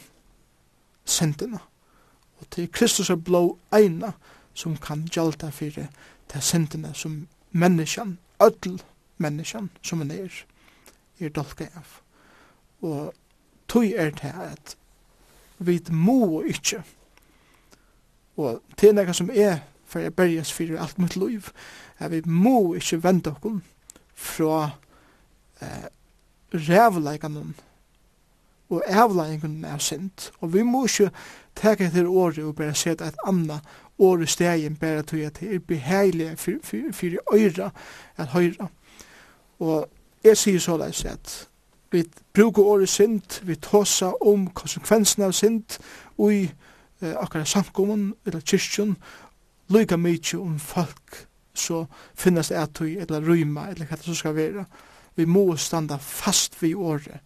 sendina. Og til Kristus er blå eina som kan gjalda fyrir til sendina som menneskjan, öll menneskjan som han er, er dolka av. Og tog er det at vi må ikke og til nekka som er for jeg berges fyrir alt mitt liv at vi må ikke vende okkur fra eh, rævleikanen og avlæringen er sint. Og vi må ikke teka til året og bare seta et anna året stegin bare til at det er beheilig fyrir øyra at høyra. Og jeg sier så leis at vi bruker året sint, vi tåsa om konsekvensen av sint og i eh, akkurat samkommun eller kyrkjun lyga mykje om folk så finnes finnast etui eller ryma eller hva det så skal være. Vi må standa fast vi året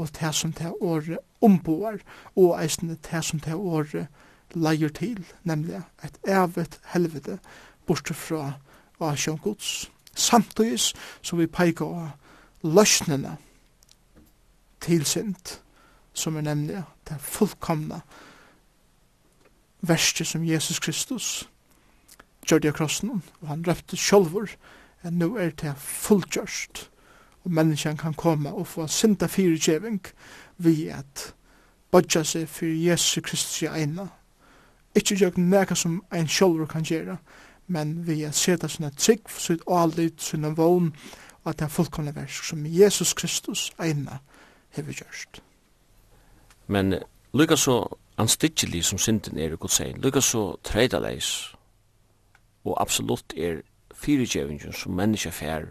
og det som det året omboar, og eisne det som det året leier til, nemlig et evet helvete, borte fra Asjon Guds. Samtidig som vi peker av løsnene til sint, som er nemlig det fullkomna verset som Jesus Kristus gjør det av krossen, og han røpte sjølver, at nå er det fullgjørst, og menneskjan kan komme og få synda fyrirgjeving vi at bodja seg fyrir Jesu Kristi eina. Ikki jøk neka som ein sjolver kan gjera, men vi at seta sinna trygg, sitt alit, sinna vogn, og at det er fullkomna versk som Jesus Kristus eina hefur gjørst. Men lukka så anstidgelig som synden er god godsein, lukka så treidaleis, og absolutt er fyrirgjevingen som menneska fær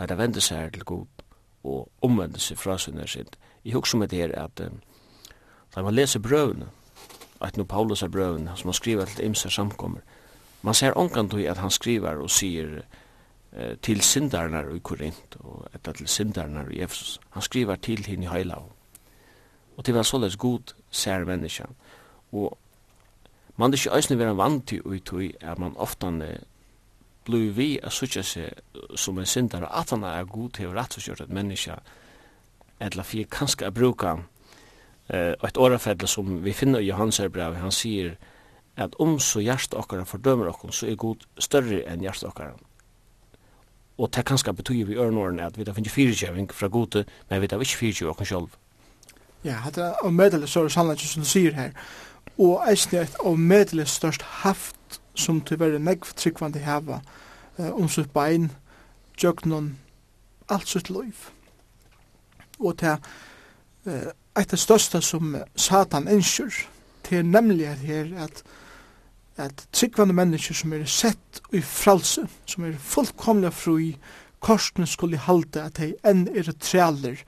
da det vender seg til god og omvender seg fra sinne sitt. Jeg husker med det her at um, da man leser brøvene, at nå Paulus er brøvene, som han skriver til imse samkommer, man ser omkant at han skriver og sier eh, til syndarnar i Korint og etter til syndarnar i Efesus. Han skriver til henne i Heilau. Og til var såleis god ser menneskene. Og man er ikke øyne vera vant til å at man ofte blir vi a sutja seg som en syndare at han er god til å rett og kjørt et menneske eller for kanskje å bruke eh, et årafedle som vi finner i Johans brev, han sier at om så hjertet okkara fordømer okkara, så er god større enn hjertet okkara. Og det kanskje betyr vi ørnåren at vi da finner fyrirkjøving fra gode, men vi da ikke fyrirkjøving okkara sjolv. Ja, det er omedelig så er det sannlega som du sier her. Og eisne et omedelig størst haft som tyverre negv tryggvandi hava om sitt bein, djøgnon, alt sitt loiv. Og til eit av største som Satan innskjur, til nemlig her at at tryggvande mennesker som er sett i fralse, som er fullkomlig fri, korsene skulle halde at de enn er trealer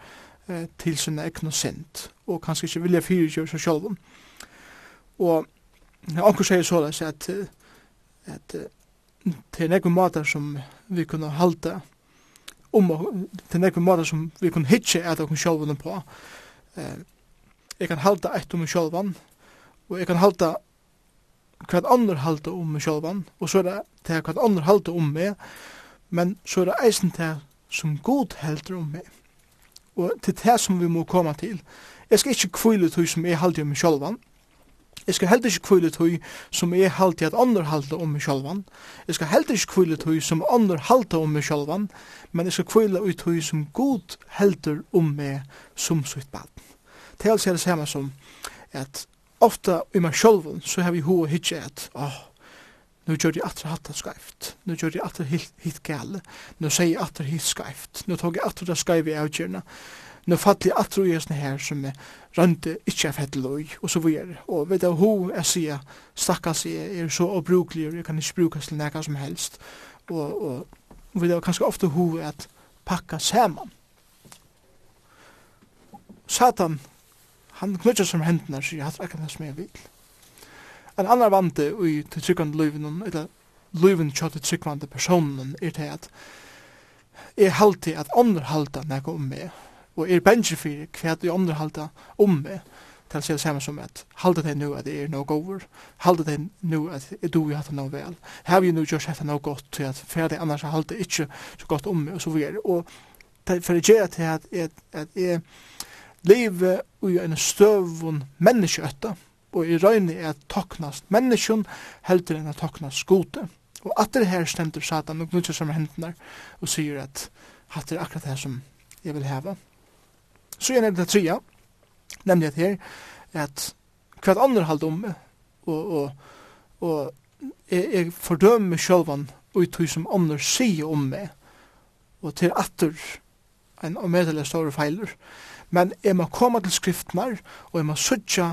eh, til sinne ekne og og kanskje ikke vilja fyrirgjøre seg sjálfum. Og anker sier såleis at eh, at til nekve måter som vi kunne halda om um, til nekve måter som vi kunne hitje at okkur sjálvan på. eh, jeg kan halda eit om sjálvan og jeg kan halda hva andre halte om mig sjálvan og så er det til hva andre halte om meg men så er det eisen til som god helter om meg. Og til det som vi må komme til. Jeg skal ikke kvile til som jeg halte om meg sjálvan. Jeg skal heller ikke kvile tøy som jeg halte at andre halte om meg sjølvan. Jeg skal heller ikke kvile tøy som andre halte om meg sjølvan, men jeg skal kvile ut tøy som god helter om meg som sitt bad. Til er altså det samme som at ofta i meg sjølvan så har vi ho og hitje at, åh, Nu gjør jeg atre hatt skreift. Nu gjør jeg atre hitt gale. Nu sier jeg atre hitt skreift. Nu tog jeg atre det skreiv i avgjørna nu fattelig atro i sånne her som er rønte ikkje er fett løy, og så vi er Og ved det ho er sier, stakkas jeg er så obrukelig, og jeg kan ikke brukas til nekka som helst. Og, og, og ved kanskje ofte ho er at pakka saman. Satan, han knytter som hendene, sier jeg akkurat det som jeg vil. En annan vante i tryggvande løyven, eller løyven til tiltrykkende personen, er til at jeg halte at ånder halte nekka om meg, og er bensje for hva de andre halda om meg til å si det samme som at halte det nu at det er noe over, halte det nu at jeg du har hatt noe vel, har vi nu gjort hatt noe godt til at ferdig annars halda ikke så godt om meg og så videre. Og for det gjør til at, at, at jeg leve i en støvun menneskjøtta og i røyne er toknast menneskjøn heldur enn at toknast skote. Og at det her stendur Satan og knutser som hendene og sier at hatt er akkurat det som jeg vil heva. Så er det trea, nemlig at her, at hva andre halde om, og, og, og jeg, jeg fordømmer sjølvan ut hva som andre sier om meg, og til atter en omedelig store feiler. Men jeg må komme til skriftene, og jeg må søtja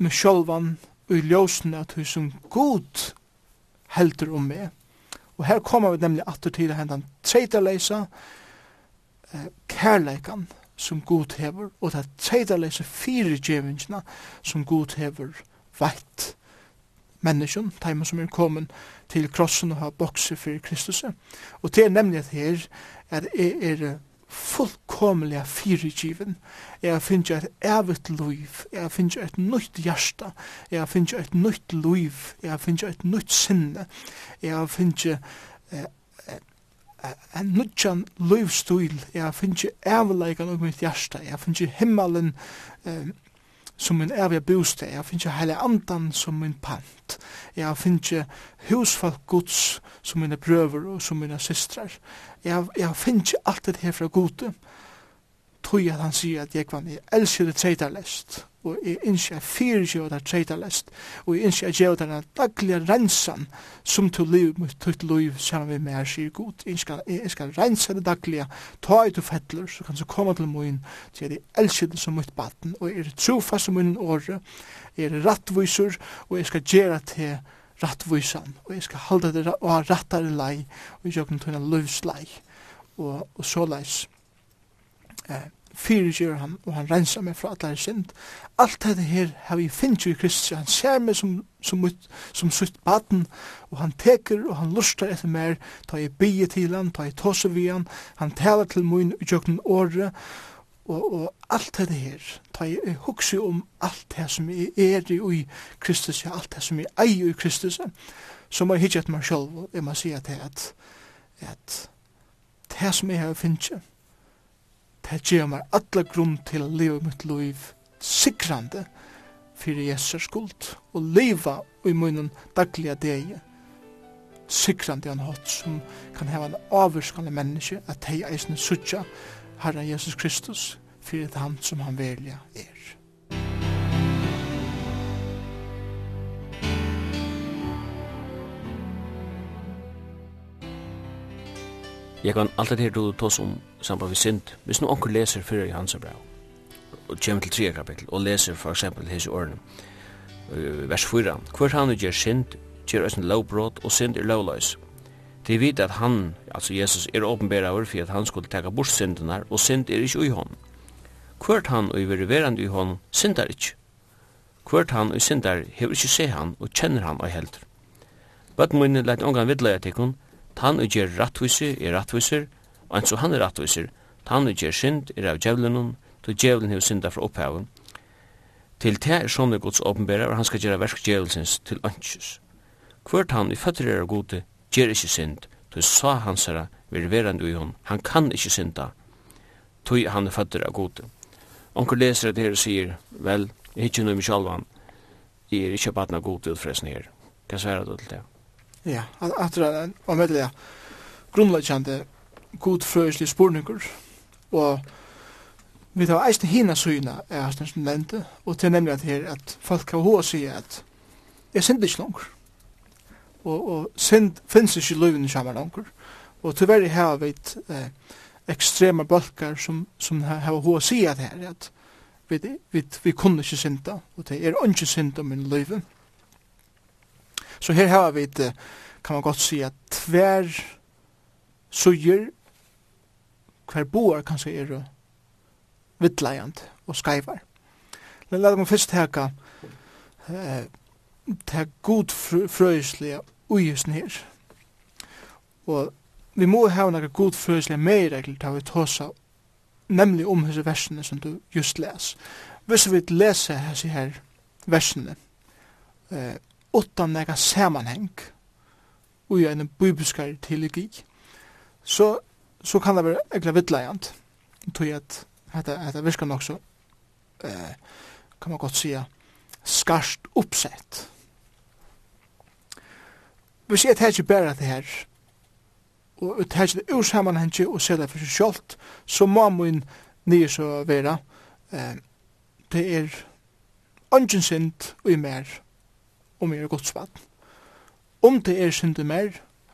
meg sjølvan og i ljósen at hva som god helder om meg. Og her kommer vi nemlig atter til hendan treita leisa, eh, kærleikan, som god hever, og det teitalese fyrirgjevingina som god hever veit menneskjon, teimen som er kommet til krossen og har bokse for Kristus. Og det er nemlig at her er, er fullkomliga fyrirgiven. Jeg finner et evigt liv. Jeg finner et nytt hjärsta. Jeg finner et nytt liv. Jeg finner et nytt sinne. Jeg finner eh, en nudjan livsstil jeg finner ikke ævleikan og mitt hjärsta, jeg finner himmelen eh, som min ævja bostad, jeg finner heile andan som min pant, jeg finner ikke husfalk gods som mine brøver og som mine systrar, jeg, jeg finner ikke alt det her fra gode, tog at han sier at Jekvan, jeg elsker det treitarlest, og jeg innskjer jeg fyrir jo det treitarlest, og jeg innskjer jeg gjør den daglige rensan som til liv, mot tøyt liv, sammen med meg, sier god, jeg skal, jeg skal rensa det daglige, ta ut og fettler, så kan du komme til min, til jeg elsker det som mitt baten, og jeg er trofast som min åre, jeg er rattviser, og jeg skal gjøre til rattvisan, og jeg skal halda det og ha rattare lei, og jeg skal den tøyna løvslei, og, og så leis eh, fyrir han, og han rensar meg fra allar synd. Alt dette her har vi finnst i Kristus, han ser meg som, som, ut, som sutt baden, og han teker og han lustar etter mer, ta i bygge til han, ta i tåse vi han, han taler til mun i jøkken året, og, og alt dette her, ta i hugsi om alt det som jeg er i Kristus, ja, alt det som jeg eier i Kristus, så må jeg hitje etter meg selv, og jeg må si at det at, at det som jeg har finnst, Det gjør meg alle grunn til å leve mitt liv sikrande fyrir Jesus skuld og leva i munnen dagliga degi sikrande han hatt som kan heva en avvirskande menneske at hei eisne sutja Herre Jesus Kristus fyrir det han som han velja er. Jeg kan alltid her du tås om samband vi synd, hvis noen onker leser fyrir i hans brev, og kjem til 3 kapittel, og leser for eksempel hese årene, vers 4, hver han gjør synd, gjør æsne lovbrot, og synd er lovløys. De vet at han, altså Jesus, er åpenbæra over for at han skulle teka bort syndenar, og synd er ikke ui hon. Hvert han og i veriverande ui hon, syndar ikke. Hvert han og syndar, hever ikke se han, og kjenner han og heldur. Bøtten munnen leit ongan vidleia tikkun, han og ger rattvisi er rattviser, og en så han er rattviser, han og ger synd er av djevlenon, to djevlen hever synda fra opphaven. Til te er sånne gods åpenbæra, og han skal gjera versk djevelsins til ønskjus. Hvert han i føtter er gode, ger ikkje synd, to sa hans herra, vir verand ui hon, han kan ikkje synda, to han er føtter er gode. Onkur leser det her og sier, vel, jeg hittir noe mykje alvan, jeg er ikkje batna gode utfresen her. Hva sverra du til det? Ja, atra og med det god godfrøyslige spurningur. Og vi tar eisne hina syna er hans som nevnte og til nemlig at her at folk har hva sier at jeg synd ikke langer og, og synd finnes ikke løyvene sammen langer og til verre her vi et eh, ekstrema bølgar som, som har hva sier at her at vi, vi, vi kunne ikke synda. Og det er ikke synda min løyvene. Så her har vi det, kan man godt si, at tver suger, hver boar kanskje er vittlejant og skaivar. Men la meg først teka eh, det god frøyslige ujusen her. Og vi må ha noen god frøyslige meiregler til vi tåsa nemlig om hese versene som du just les. Hvis vi leser hese her versene eh, utan nega samanheng ui en bibelskar teologi, så, så kan det være egla vidlegant, tog at hetta, hetta virkar nok så, eh, kan man godt sia, skarst uppsett. Hvis jeg tar ikke bare det her, og jeg tar ikke det ur samanhengi og ser det for seg sjalt, så må min nye så vera, eh, det er ungen sint og i mer, om jeg er godt spatt. Om det er synder mer,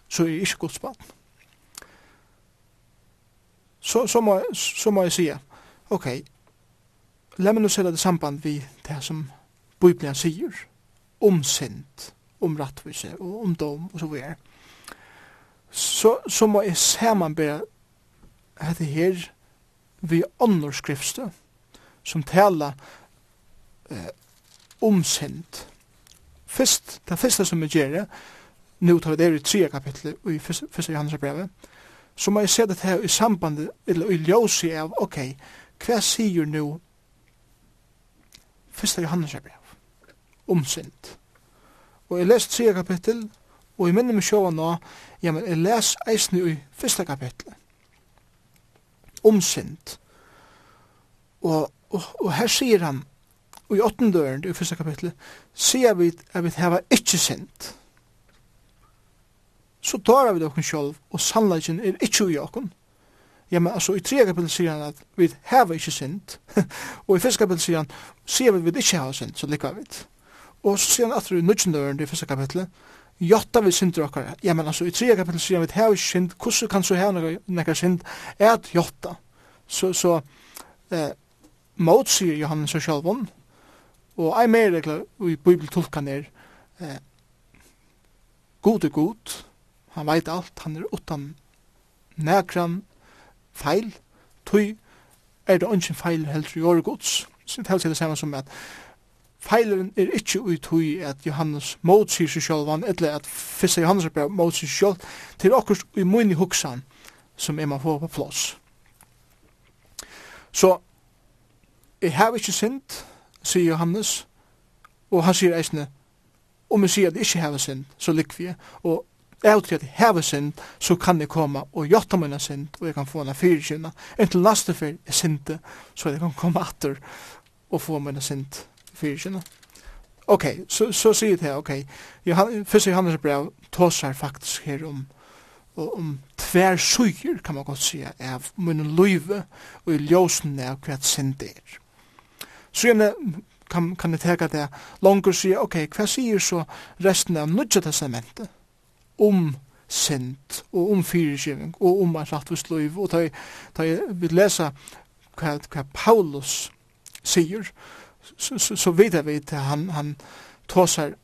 så er jeg ikke godt spatt. Så, så, må, så må jeg si, ok, la meg nå se det samband vi det som Bibelen sier om synd, om rattvise og om dom og så videre. Så, så må jeg se man samanbæra dette her vi ånders skriftstø som taler eh, om synd Fyrst, det fyrsta som vi gjør, nu tar vi det i tre kapitlet i fyrsta Johannes brevet, så må jeg se det her i samband, eller i ljósi av, ok, hva sier nu fyrsta Johannes brev om synd? Og jeg lest tre kapittel, og jeg minner meg sjåa nå, ja, men jeg les eisne i fyrsta kapitlet om synd. Og, og, og her sier han, og i åttende døren, i første kapitlet, sier vi at vi har ikke sint, så tar vi det okken sjolv, og sannleggen er ikke ui okken. Ja, men altså, i tre kapitel sier han at vi har ikke sint, og i første kapitel sier han, sier vi at vi ikke har sint, så lykka vi det. Og så sier han at vi døren, i første kapitlet, Jotta vi synder okkar. Ja, men altså, i tre kapitel sier vi at hava ikkje synd, hvordan kan så hava nekka synd, er at jotta. Så, så, eh, motsier Johannes og Sjalvon, Og ei mer regla i bibeltolkan er eh, God er god, han veit alt, han er utan nekran feil, tui er det ønsken feil heldur i åre gods. Så det helst er det samme som at feileren er ikkje ui tui at Johannes motsier seg sjálf, han etle at fyrsta Johannes brev motsier seg sjálf, til okkurs ui munni huksan som er man får på plås. Så, jeg har ikke synd, sier Johannes, og han sier eisne, om vi sier at jeg ikke hever synd, så lykker vi. og jeg tror at jeg hever synd, så kan jeg komme og gjøre mine synd, og jeg kan få en fyrkynna, inntil laste for jeg synte, så jeg kan komme atter og få mine synd fyrkynna. Ok, så, så sier det her, ok, Johan, først Johannes brev tåsar faktisk her om og om tver suger, kan man godt sige, av munnen løyve og i ljósen av hva sindi er. Så gjerne kan, kan jeg teka det langer sier, ok, hva sier så resten av Nudja testamentet? Om sint og om fyrirgiving og om et rattvist liv. Og da jeg vil lesa hva, hva Paulus sier så, så, så vet jeg at han, han tåsar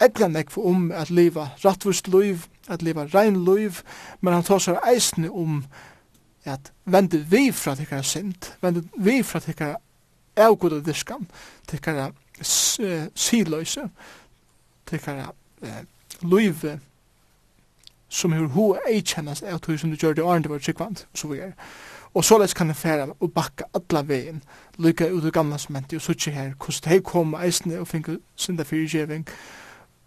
eglan nekv om at leva rattvist liv, at leva rein liv, men han tåsar eisne om at vende vi fra tikkara sint, vende vi fra tikkara avgoda diskan, tikkara siløyse, tikkara løyve, som hur hu ei kjennas av tog som du gjør det årende var tryggvand, så vi er. Og så lest kan jeg færa og bakka alla vegin, lykka ut av gamla sementi og suttje her, hos hei koma eisne og finka synda fyrirgjeving,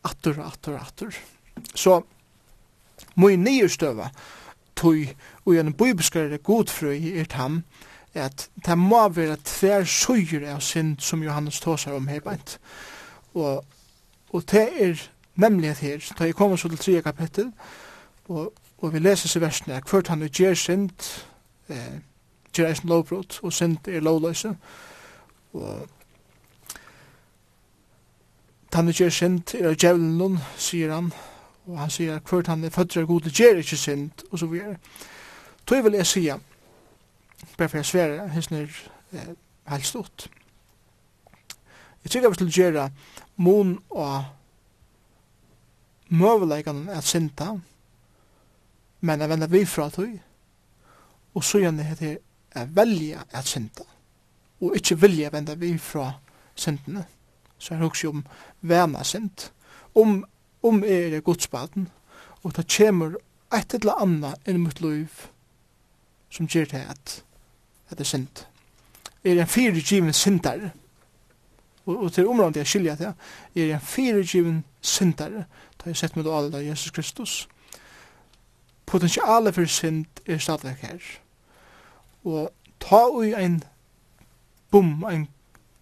atur, atur, atur. Så, mui nye støva, tog, og gjennom bøybeskare godfrøy i er ham, at det må være tver søyer av synd som Johannes tåsar om her beint. Og, og det er nemlig at her, da jeg kommer så til 3. kapittel, og, og vi leser seg versene, at hvert han gjør synd, eh, gjør eisen lovbrot, og synd er lovløse, og han gjør synd er av djevelen noen, sier han, og han sier at hvert han er født av god, gjør ikke synd, og så videre. Tog vil jeg sier, bare for jeg sverre, hans nir helt stort. Jeg tykker vi skulle gjøre mon og møveleikene at synda, men jeg vender vi fra tog, og så gjerne heter jeg velja at synda, og ikke vilja vender vi fra syndene. Så jeg husker om vana synd, om, om er det godsbaden, og det kommer et eller annet inn mot liv som gjør det at etter synd. Er en fyrirgiven syndare. Og, og til området jeg skilja det, er en fyrirgiven syndare. Da jeg sett med alle av Jesus Kristus. Potensialet for synd er stadig her. Og ta ui ein bum, ein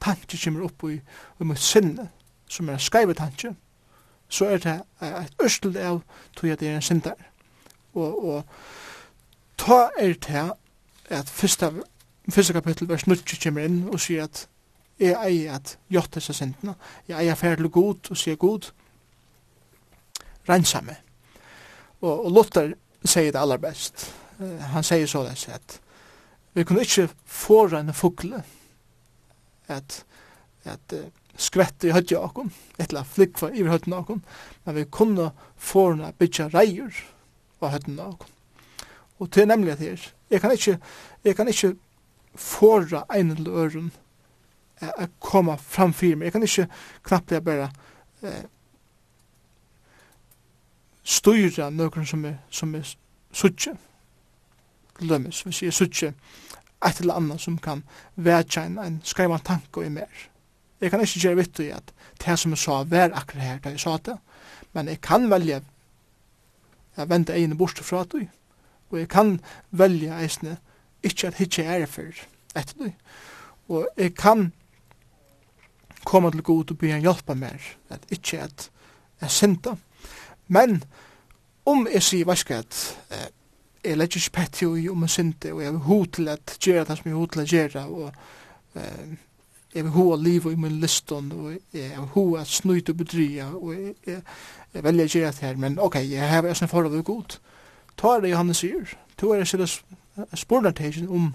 tanke kommer opp i, i mot sinne, som er en skreive tanke, så er det et ørstel av tog at det er en syndar. Og, og ta er det at først av fyrsta kapittel vers 9 kommer inn og sier at jeg eier at gjort disse syndene. Jeg eier ferdig til god og sier god. Rensa meg. Og, og Luther sier det aller best. Uh, han sier så det at vi kunne ikke få en fugle at, at uh, skvette i høyde av et eller flikva i høyde av men vi kunne få en bytja reier av høyde av. Og til nemlig at her, jeg kan ikke, jeg kan ikke fåra ein eller øren å komme fram fyrir meg. Jeg kan ikke knapplega bare eh, styra nøkron som er, som er suttje. Lømmes, hvis jeg er suttje et eller annet som kan vætja en, en skreivan tanke i mer. Jeg kan ikke gjøre vitt i at det som jeg sa var akkurat her da jeg sa det, men jeg kan velge jeg vende egnet bort fra det, og jeg kan velge eisne ikke at hitje er for etter det. Og jeg kan komme til god og be han hjelpe meg, at ikke at jeg synda. Men om jeg sier, hva skal jeg, jeg legger ikke pett jo i om jeg synda, og jeg vil ho til at gjøre det som jeg ho til at gjøre, og eh, jeg vil ho av livet i min liston, og jeg vil ho at snuit og bedrya, og jeg, jeg, jeg velger å gjøre det her, men ok, jeg har en forhold til god. Ta det Johannes sier, to er det spurnar tegin om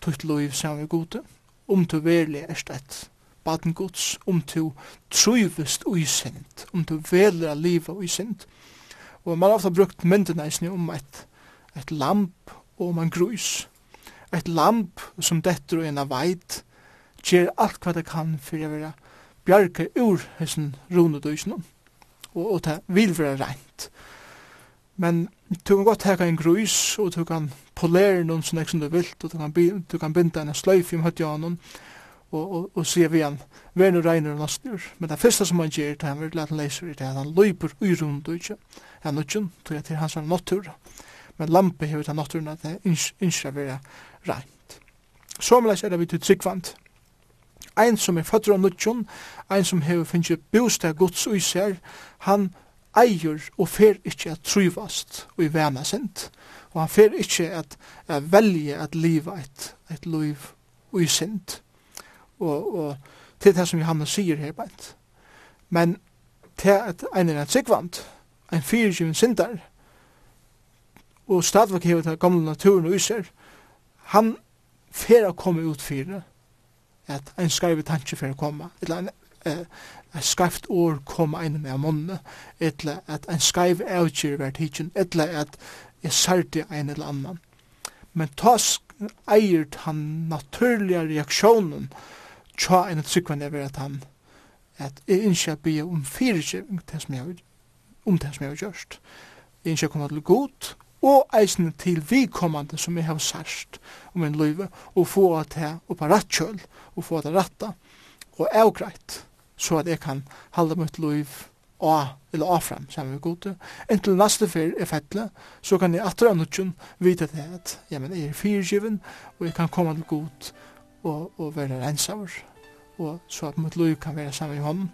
tutt som er gode, om du verli er et baden gods, om du truvist uisint, om du veler a liva uisint. Og man har ofta brukt myndina om et, et lamp og om en grus. Et lamp som detter og en av veit, gjer alt hva det kan for å være bjarga ur hessen runedøysnum, og, og det vil være rent. Men du kan godt heka en grus, og du kan polere noen som som du vil, og du kan, du kan binda en sløyf i møtjanen, og, og, og sier vi han, er noe regner og nastur. Men det første som han gjør, det er han vil lete leser i det, han løyper i rundt og ikke, han er nødgjøn, tog jeg til hans er nattur. Men lampe hever til natturen at det innskja vera rent. Somleis er det vi til tryggvand. Ein som er fatter av nødgjøn, ein som hever finnst bostad gods og især, han eier og fer ikkje at tryvast og i vana sint. Og han fer ikkje at, at velje at liva et, et liv og i sint. Og, og til det som Johannes sier her beint. Men til at ein er en sikvant, ein fyrirgivin sindar, og stadvak hever til gamle naturen og yser, han fer a komme ut fyrir at ein skreivet tanke fer a komme, eller ein, eh, et skreft år kom ein med munne, etla at ein skreiv avkjør vær tidsin, etla at jeg særte ein eller annan. Men ta eier han naturliga reaksjonen tja ein et sykvan er at han at jeg innskja be om fyrirgjeving om det som jeg har gjørst. Jeg innskje koma til god og eisne til vikommande som jeg har særst om en løyve og få at jeg oppa rattkjøl og få at jeg ratta og avgreit så at jeg kan halda mitt liv og eller afram saman med gode. Inntil neste fyr er fettle, så kan jeg atra nutjun vite til at ja, men jeg er fyrgiven, og jeg kan komme til god og, og være rensaver, og så at mitt liv kan være sammen med hånden.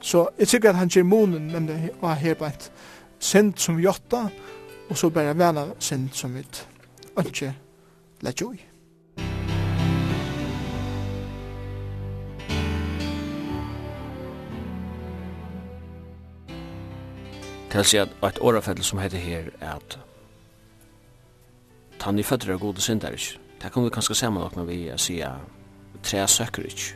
Så jeg tykker at han gir monen, men det var her på et sint som vi åtta, og så bare vana synd som vi ikke lett jo i. til å si at et årafettel som heter her er at tann i føtter er gode synder ikke. Det kan vi kanskje se med noen vi sier at tre søkker ikke.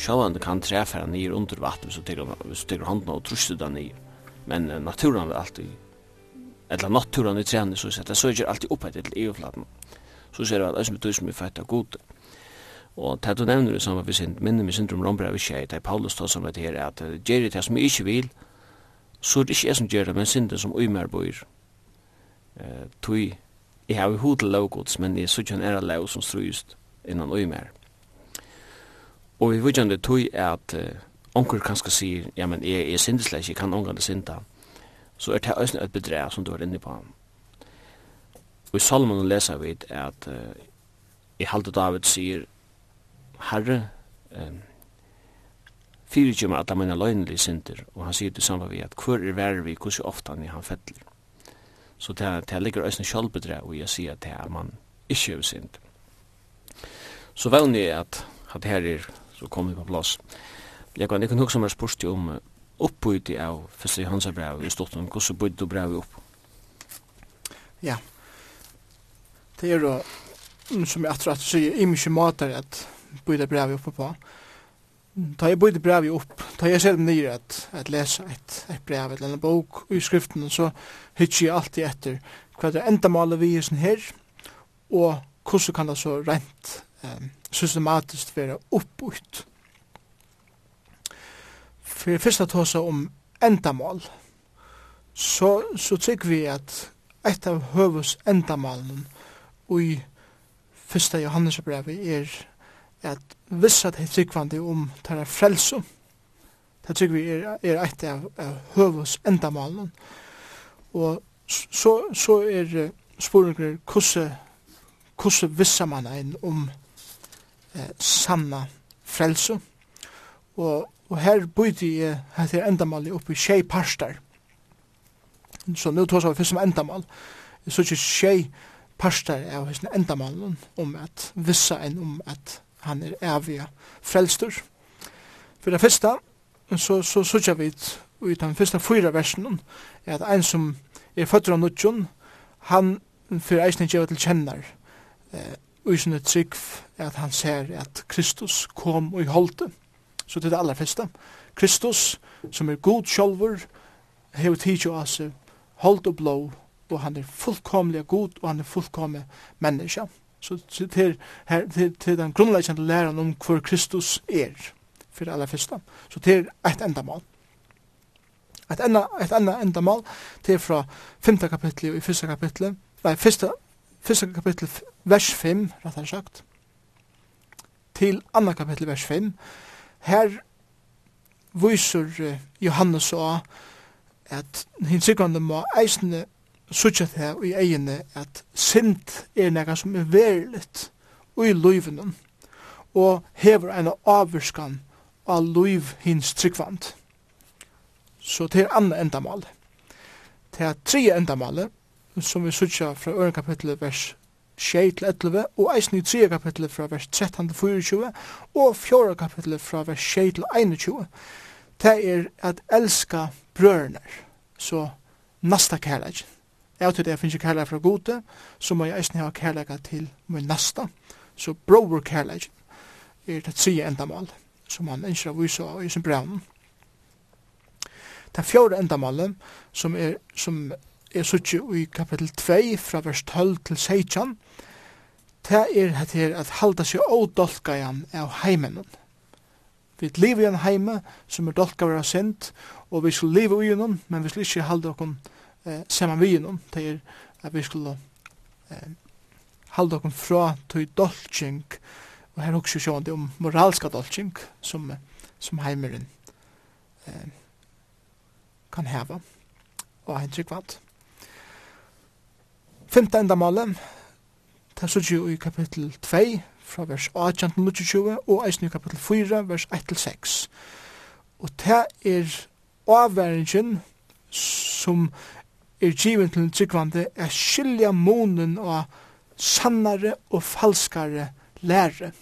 Sjåan kan tre færa nir under vatten hvis du tykker hånden og truster den nir. Men uh, naturen vil alltid, eller naturen i trening, så sett, det søger alltid opp etter til EU-flaten. Så ser vi at det som betyr som er fætta god. Og det du nevner det samme vi sind, minne med syndrom rombra vi tjei, det er Paulus tål som vet her, at gjerri det som jeg ikke vil, så er det ikke jeg som gjør det, men synden som uimer bor. Uh, tui, jeg har jo hod til lovgods, men jeg synes han er av lov som strøyst innan uimer. Og vi vet ikke det tui er at uh, onker kanskje sier, ja, men jeg er syndesleis, jeg kan omgang det synda, så er det også et bedre som du er inne på. Og i Salomon leser vi at uh, i halte David sier, Herre, um, fyrir kjum at han løgnelig synder, og han sier det samme vi at hver er verre vi, hvordan ofte han er han fettelig. Så det, det ligger øyne sjølvbedre, og jeg sier at det er man ikke er synd. Så vel ni at, at her er, så kommer vi på plass. Jeg kan ikke nok som er spørst om oppbøyde av første Johansa brev i Stortum, hvordan bøyde du brev opp? Ja, det er jo, som jeg tror at du sier, i mye måter at bøyde brev opp på. Ja Ta jeg bøyde brevet opp, ta jeg selv nyer at, at lese et, et brev eller en bok i skriften, så hittir jeg alltid etter hva det endamålet vi er her, og hvordan kan det så rent um, systematisk være oppbytt. For det første tås om endamål, så, så tykker vi at et av høves endamalen i første Johannesbrevet er at vissa det er tryggvande om tæra frelse. Det tykker vi er, er eit av, av høvus endamalen. Og så, så er spurningar kusse kusse vissa man ein om eh, sanna frelse. Og, og her bøyde jeg heit er endamal oppi tjei parstar. Så nu tås av fyrst som endamal. Så ikke tjei parstar av hos endamalen om at vissa ein om at han er evige frelster. For det første, så, så så vi i den første fyra versen, er at en som er født av nudjon, han fyrir eisne gjeva til kjennar, eh, og i sinne trygg at han ser at Kristus kom og i holde. Så det er det aller første. Kristus, som er god sjolver, hever tidsi og ase, holdt og blå, og han er fullkomlig god, og han er fullkomlig menneska. Så det er her, til den grunnleggende læren om hvor Kristus er, for det aller første. Så det er et endamål. Et enda, et enda endamål, det er fra 5. kapittel og i 1. kapittel, nei, 1. 1. kapittel vers 5, rett og sagt, til 2. kapittel vers 5. Her viser Johannes og at hins sikrande må eisne sutja det i egene at sint er nega som er veriligt i luivenen og hever en avvurskan av luiv hins tryggvand. Så det er andre endamal. Det er tre endamal som vi sutja fra øren kapitlet vers 6-11 og eisen i 3 kapitlet fra vers 13-24 og 4 kapitlet fra vers 6-21 det er at elska brørner så nasta kærleggen Jeg tror det finnes finner kærleik fra gode, så må jeg eisen ha kærleik til min nasta. Så brover kærleik er det tredje endamål, som han ønsker å vise av i sin braun. Det fjorda endamålet, som er, som er suttje i kapittel 2, fra vers 12 til 16, det er at her at halda seg ådolka igjen av heimen. Vi lever i en heime som er dolka av sint, og vi skal leve i noen, men vi skal ikke halda okkur eh, saman vi innom, det er at vi skulle eh, halda okkur fra til dolking, og her hukse sjåan det om moralska dolking som, som heimeren eh, kan heva, og hei trygg vant. Fymta enda malen, det er så i kapittel 2, fra vers 18 til 29, og eisen i kapittel 4, vers 1 til 6. Og det er avværingen som er givet til tryggvande er skilja månen av sannare og falskare lære.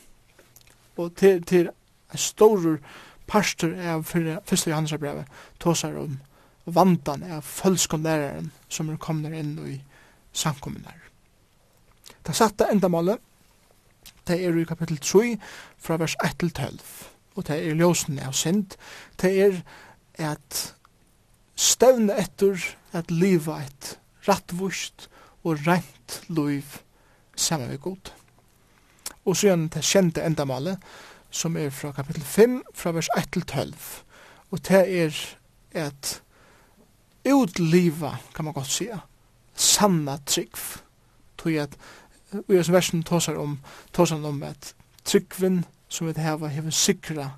Og til, til en stor pastor av første Johannesbrevet tåsar om vandan av følskonlæreren som er kommet inn i samkommunar. Det satte endamålet, det er i kapittel 3 fra vers 1 til 12, og det er ljósen av synd, det er at stevne etter at liva et rattvust og rent liv saman med god. Og så gjerne det kjente endamalet, som er fra kapittel 5, fra vers 1 til 12. Og det er at utliva, kan man godt sija, sanna trygg. Tog at, og i versen tåsar om, tåsar om at tryggven som vi heva hever sikra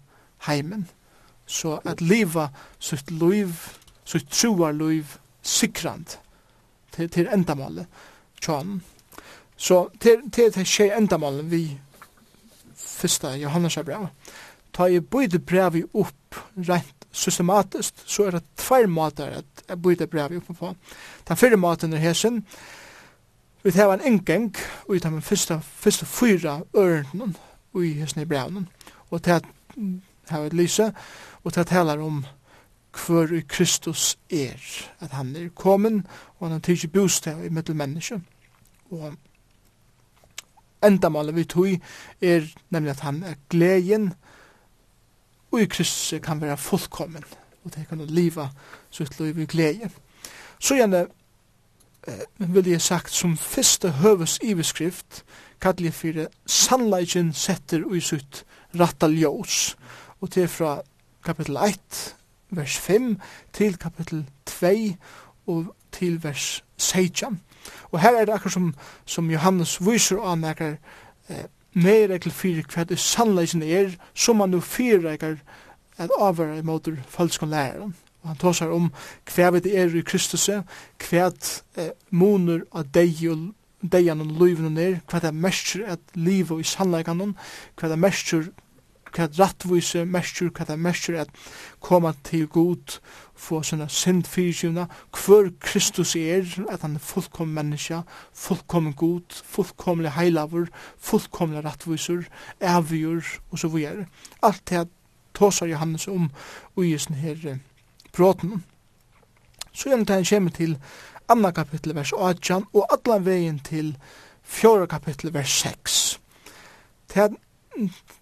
heimen. Så at liva sitt liv, sitt truar liv sikrand til, til endamålet tjanen. Så til, til det skjer endamålet vi fyrsta Johannes brev. Ta i bøyde brev upp rent systematiskt, så er det tvær måter at bøyde brev upp på. Den fyrre måten er hesen, vi tar en engang og vi tar den første, første fyra ørnen i hesen i brevnen. Og til at har vi lyse, og til at heller om hver i Kristus er, at han er kommen, og han har tidsi bostad i mittel Og Og endamålet vi tog er nemlig at han er gleden, og i Kristus kan være fullkommen, og det kan liva sitt liv i glede. Så gjerne eh, vil jeg sagt som første høves iveskrift, kallar jeg for sannleikjen setter ui sitt ratta ljós, og det er fra kapitel 1, vers 5 til kapittel 2 og til vers 16. Og her er det akkur som, som Johannes viser og anmerker eh, mer ekkel fyrir hva det sannleisen er, som han nu fyrirreikar at avvara imot falskon læreren. Og han tåsar om hva det er i Kristus, hva eh, moner av deg og dejan og er, hva det er mestur at livet i sannleikan, hva det er mestur hva rattvise mestur, hva det mestur at koma til god, få sånne synd fyrtjuna, hver Kristus er, at han er fullkommen menneska, fullkommen god, fullkomlig heilavur, fullkomlig rattvisur, avgjur, og så videre. Alt det tåsar Johannes om i sin her bråten. Så gjerne det han kommer til anna kapittel vers 18, og atlan vegin til fjora kapittel vers 6. Det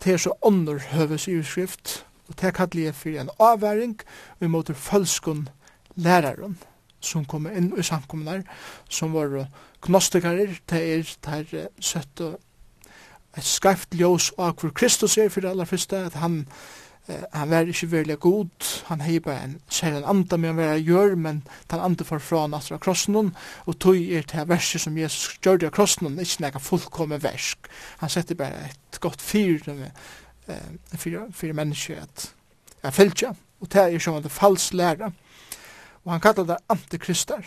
det er så ånder høves i utskrift, og det kallar jeg for en avværing vi måter følskun læraren som kom inn i samkommunar som var gnostikarer det er der søtte et skarft ljós av hvor Kristus er for det aller første at han han var ikke veldig god, han hei bare en særlig anda med han var gjør, men han anda for fra han atra krossen og tog er til verset som Jesus gjør det av krossen, ikke nekka fullkomme versk. Han setter bare et godt fyr med fyra mennesker at jeg fylgja, og det er som en falsk læra. Og han kallar det antikristar,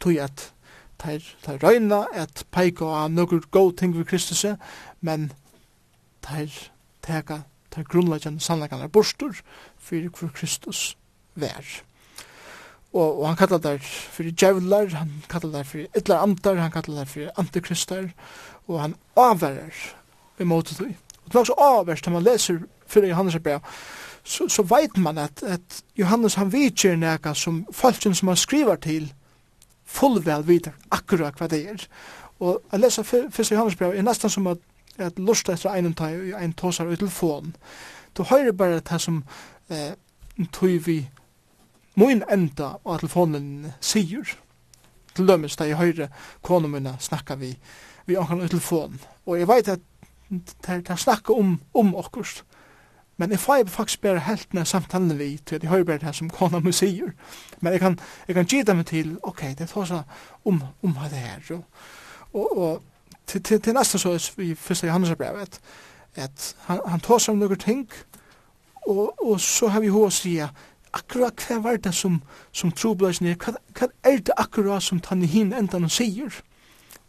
tog at det er røyna at peika av noen god ting ved Kristus, men det er teka ta grunnleggjande sannleikane borstur fyrir hvor Kristus vær. Og, og han kallar der fyrir djævlar, han kallar der fyrir ytlar amtar, han kallar der fyrir antikristar, og han avverrar i måte tui. Og det er også avverst, når man leser fyrir Johannes brev, så, så veit man at, at Johannes han vitjer nega som falskjen som han skriver til fullvel vidar akkurat hva det er. Og jeg leser fyrir Johannes brev, er nesten som at at lusta etter einum tøy og ein tosar ut telefon. Du høyrer bare det som eh, tøy vi mun enda og telefonen sier. Til dømes da jeg høyre kona mine snakka vi vi ankan ut telefon. Og jeg veit at det snakka om, om okkurst. Men jeg får faktisk bare helt ned samtalen vi til at jeg hører bare det som kona mi sier. Men jeg kan, jeg kan gita meg til, ok, det er så om, om det her. Og, og, og til, til, til næsta så i første Johannesbrevet, at han, han tar seg om noen ting, og, og så har vi hva å si, akkurat hva var det som, som trobladsen er, hva, hva er det akkurat som han i hin enda han sier?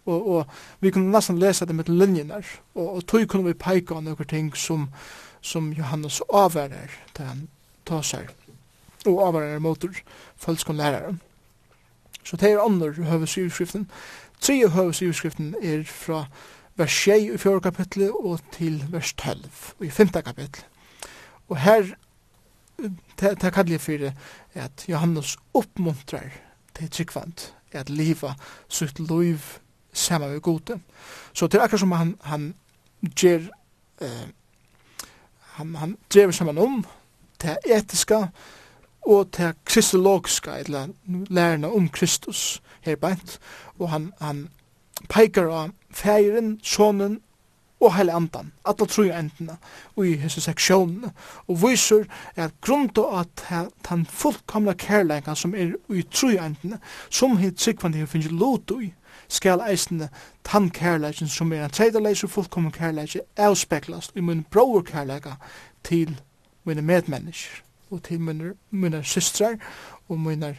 Og, og vi kunne nesten lese det med linjene, og, og tog kunne vi peika av noen ting som, som Johannes avværer til han tar seg, og avværer mot falskon læreren. Så det er andre høvesyrfriften, Tre høvesivskriften er fra vers 6 i fjord kapitlet og til vers 12 i femte kapitlet. Og her, det kallar jeg for at Johannes oppmuntrar til tryggvand at liva sitt liv saman med gode. Så det er akkurat som han, han ger eh, han, han drever saman om det etiska, og til kristologiska, eller lærerne om Kristus her beint, og han, han peikar av feiren, sonen og hele andan, alle tru endene, i hese seksjonene, og viser at grunnt at han fullkomna kærleika som er i tru endene, som hitt sikvandi hef finnst lot ui, skal eisne tann kærleikin som er en tredaleis og fullkomna kærleikin avspeklast i mun bror kærleika til mine medmennesker og til mine, mine systrar og mine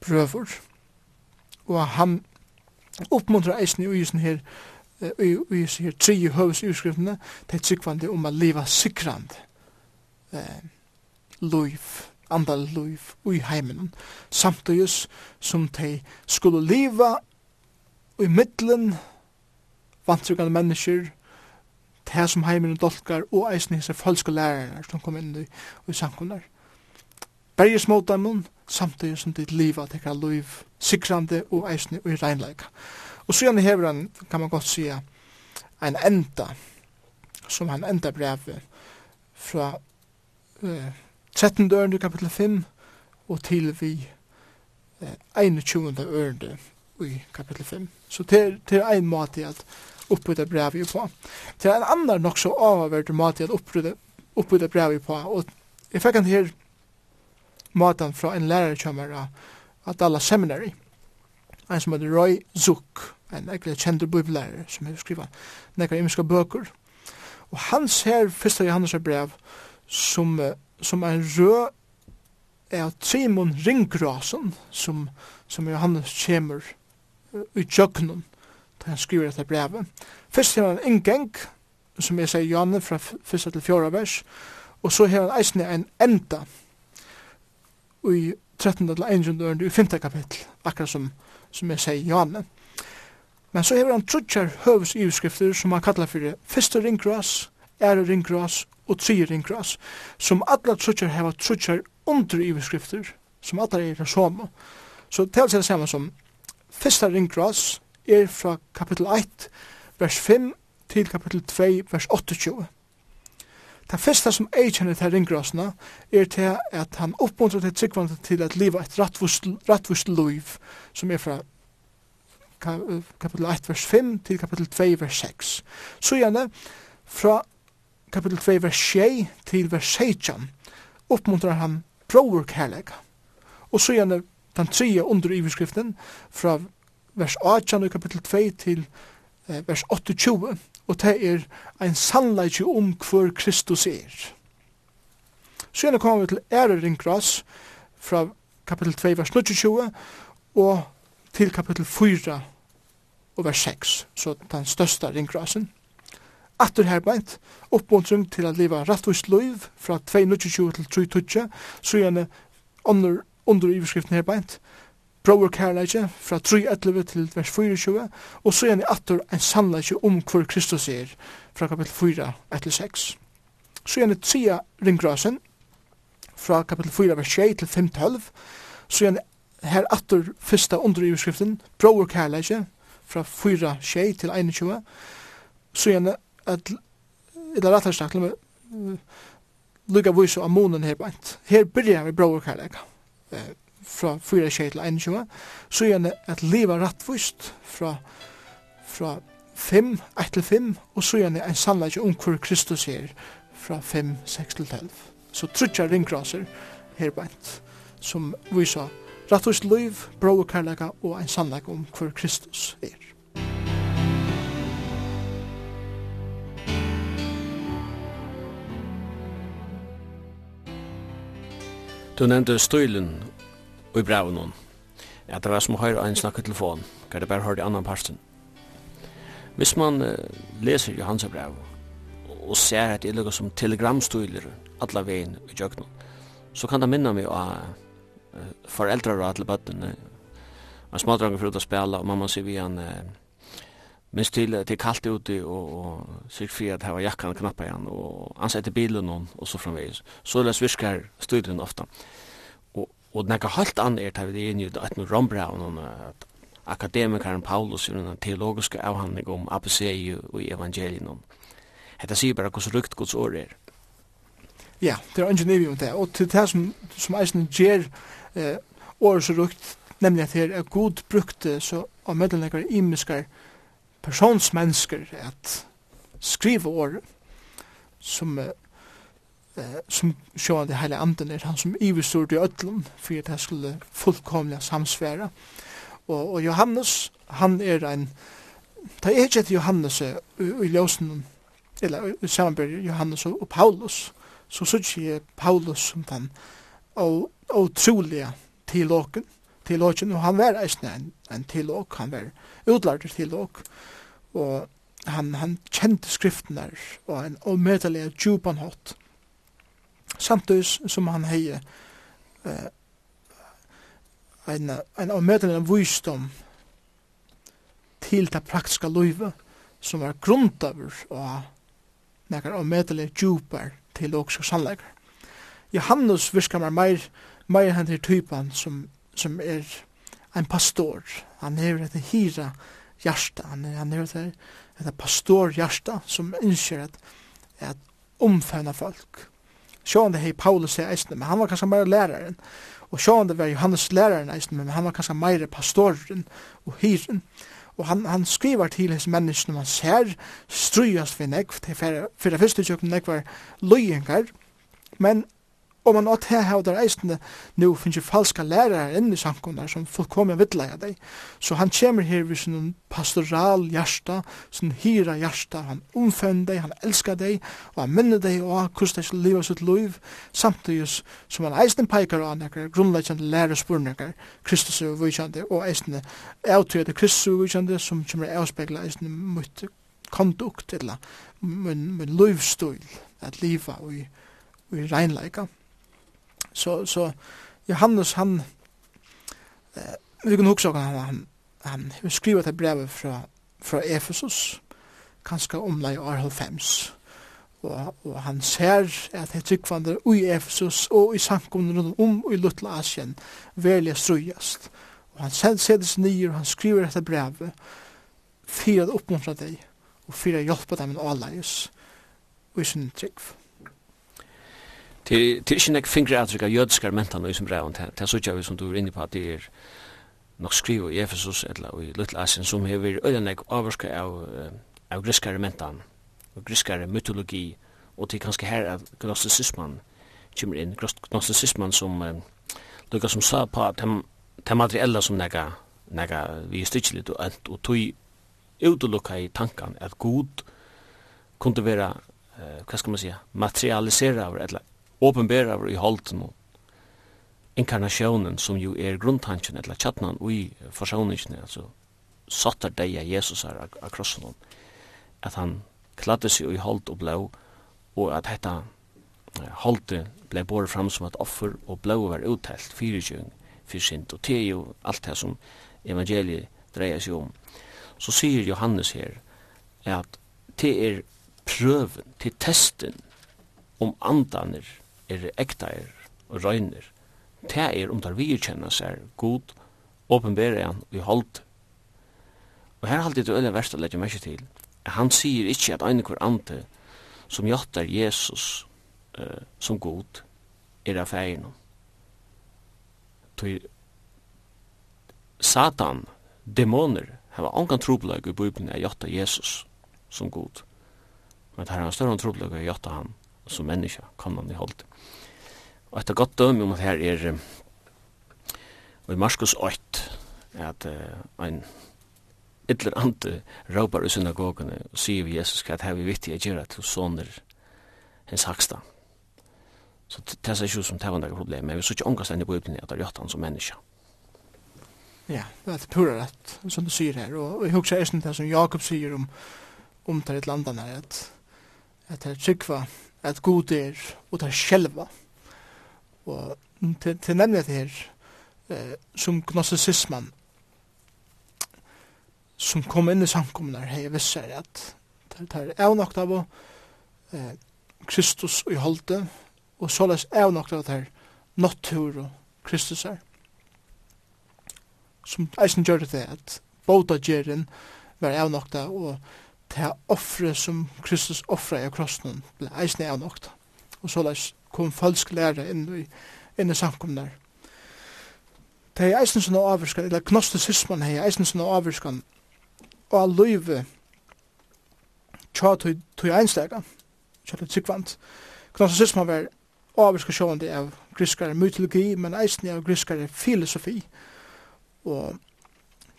brøver. Og han oppmuntrar eisen i isen her i isen her tre høves urskriftene til tryggvande om a liva sikrande eh, loiv, andal loiv ui heimen samtidig som de skulle leva i middelen vantrykande mennesker det som heimen dolkar og eisen hese falske lærerne som kom inn i, i samkunnar berges mot dem, samtidig som ditt liv at det kan liv sikrande og eisne og i regnleika. Og så gjerne hever han, kan man godt sija, en enda, som han enda brevet fra eh, 13. ørende kapitel 5 og til vi eh, 21. ørende i kapitel 5. Så til, til ein måte at oppbytta brevet på. Til en annan nok så avhverd måte at oppbytta brevet på. Og jeg fikk han her matan fra en lærerkjømmer at alla seminary. En som heter Roy Zook, en ekkert kjent bibelærer som har skriva nekkar imiska bøker. Og han ser fyrsta Johannes brev som, som en rød er Simon Ringgrasen som, som Johannes kommer i tjøkkenen da han skriver dette brevet. Først har han en geng, som jeg sier Johannes fra første til fjorda vers, og så har han eisne en enda, i 13. til 1. ørende i 5. kapittel, akkurat som, som jeg sier Johanne. Men så hever han trutjar høves utskrifter som han kallar fyrir fyrste ringgras, ære ringgras og tri ringgras, som alla trutjar hever trutjar under i utskrifter, som alla er det samme. Så tals er det samme som fyrste ringgras er fra kapittel 1, vers 5 til kapittel 2, vers 28. Det første som jeg kjenner til ringgrasene, er til at han oppmuntrer til tryggvandet til at livet et rattvust liv, som er fra kapitel 1, vers 5 til kapitel 2, vers 6. Så gjerne, fra kapitel 2, vers 6 til vers 16, oppmuntrer han prover kærleika. Og så gjerne den tredje under iverskriften, fra vers 18 i kapitel 2 til eh, vers 28, og det er ein sannleik om hvor Kristus er. Sjøna kommer vi til ære ringras fra kapittel 2, vers 22, og til kapittel 4 og vers 6, så den største ringgrasen. Atter herbeint, oppmuntring til at leva rattvist loiv fra 2.29 til 3.20, så gjerne under, under iverskriften herbeint, Brower kærleikje fra 3.11 til vers 24, og så igjen i atter en sannleikje om hvor Kristus er fra kapitel 4, 1-6. Så igjen i tida ringgrasen fra kapitel 4, vers 6 til 5-12, så igjen her atter fyrsta underiverskriften, Brower kærleikje fra 4, 6 til 21, så igjen at i det rettere snakket med lukka vise av månen her bænt. Her byrjar vi bror Uh, fra 4 tjej til 21, så gjerne at leva rattvist fra, fra 5, 1 til 5, og så gjerne en sannleik om hvor Kristus er fra 5, 6 til 12. Så trutja ringgraser her bænt, som viser rattvist liv, bra og kærleika og en sannleik om hvor Kristus er. Du nevnte støylen og i brev noen. Ja, det var som å høre en snakke telefon, kan det bare hørte annan parten. Hvis man uh, leser Johans brev og ser at det er som telegramstøyler, alle veien i kjøkkenen, så kan det minne meg av uh, foreldre og alle bøttene. Man smadranger for å spille, og mamma sier vi han, uh, minst til det er kaldt ute, og, og sier fri at her var jakkan knappa igjen, og han setter bilen og, og så framvegis. Så les virker studien ofta. Og nekka halt an er tar vi det inn i at nu Rombraun og at akademikaren Paulus i den teologiske avhandling om ABC og evangelien. Hetta sier bara hvordan rukt Guds år er. Ja, det er ingen om det. Og til det som, som eisen gjer eh, året så rukt, nemlig at det er god brukt så av medlemmer imiskar personsmennesker at skrive år som eh, som sjåan det heile anden er han som iverstod i ödlun for at det skulle fullkomlig samsvære. Og, og Johannes, han er ein ta er ikke Johannes i, i ljósen eller i samanbyrg Johannes og, og Paulus, så synes jeg Paulus som den, og, og trolige tilåken, tilåken, og han var eisne en, en tilåk, han var utlarder tilåk, og han, han kjente skriftene og en omedelig djupan hatt, samtidig som han hei eh, en, en avmøtende en visdom til det praktiska livet som var grundaver og nekar avmøtende djupar til også sannleikar. Johannes virkar meg meir, meir hendir typan som, som er ein pastor. Han hever etter hira hjärsta, han, er, han hever et, et pastor hjärsta som innskjer at, at omfevna folk Sjående hei Paulus er eisne, men han var kanskje mer læreren. Og sjående var Johannes læreren eisne, men han var kanskje mer pastoren og hyren. Og han, han skriver til hans menneskene man ser strujast vi nekv, til fyrir fyrste tjokken nekv var løyengar, men Og man åt her hevder eisende, nu finnes jo falska lærere inn i samkunnar som fullkommer vidleia deg. Så han kommer her vid sin pastoral hjärsta, sin hyra hjärsta, han omfønner deg, han elskar deg, og han minner deg og hvordan deg liva sitt liv, samtidig som han eisende peikar av nekkar grunnleggjande lærespurnekar, Kristus er vujkjande, og eisende avtøyde Kristus er vujkjande, som kommer avspegla eisende mot kondukt, eller min, min livsstil, at liva og i, og i reinleika. Så, så Johannes, han, eh, vi kan huske han, han, han, han skriver et brev från från Efesus, kanske om lei år 5 Og, og han ser at det tryggvandre i Efesus og i samkomne rundt om i Lutla Asien velja strujast. Og han selv ser det nyer, og han skriver dette brevet fyrir å oppmuntra deg og fyrir å hjelpa dem en avleis og i sin tryggv. Det det är inte fingrar att jag jödskar mentan och som bra Det så jag som du är inne på att det är nog skriva i Efesus eller i Little Asien som hever ödenek avvarska av, av griskare mentan og griskare mytologi og til kanskje her at gnosticisman kommer inn, gnosticisman som um, lukka som sa på at det materiella som nega, nega vi er styrkjelit og alt, og tog utelukka i tankan at god kunne vera, uh, hva skal man säga, materialisera eller åpenbærer i holden og inkarnationen som jo er grunntanken eller tjattnan i forsoningen, altså sattar deg av Jesus her av krossen at han kladde seg i holdt og blå og at dette holdet ble båret fram som et offer og blå var uttelt fyrirkjøring for sint og det er jo alt det som evangeliet dreier seg om så sier Johannes her at det er prøven til testen om andaner er ektair og røyner, det er om der vi kjenner seg god, åpenbærer han og i holdt. Og her halde det øyne verst å legge meg til, han sier ikke at ein hver ante som jattar Jesus uh, som god er av feien. Satan, dæmoner, hava ongan troblag i bøypen av jatta Jesus som god. Men det er han større troblag av jatta han som menneska, kan man i holdt. Og etter godt døm om at her er og i Marskos 8 at uh, ein ytler ante råpar i synagogene og sier vi Jesus at her vi vittig er gjerra til soner hens haksta. Så det er ikke som det var noe problem, men vi så ikke ångast enn i Bibelen at det er gjort han som menneske. Ja, det er pura rett, som du sier her, og jeg husker eisen det som Jakob sier om om det er et landan her, at, at det er trykva, at god er, og det er sjelva, og til, til nemlig det her eh, som gnostisismen som kom inn i samkommunar hei visser at det er avnakt av eh, Kristus i holde og såleis avnakt av det her natur og Kristus er som eisen gjør det at båda gjerin var avnakt av og det offre som Kristus offre i krossen ble eisen avnakt. Og såleis kom falsk lære inn i, inn i samkomnar. Det er eisen sånne avvirskan, eller gnostisismen er eisen sånne avvirskan, og all løyve tja tog einstega, tja tog tryggvant. Gnostisismen var avvirskan sjående av griskare mytologi, men eisen av griskare filosofi, og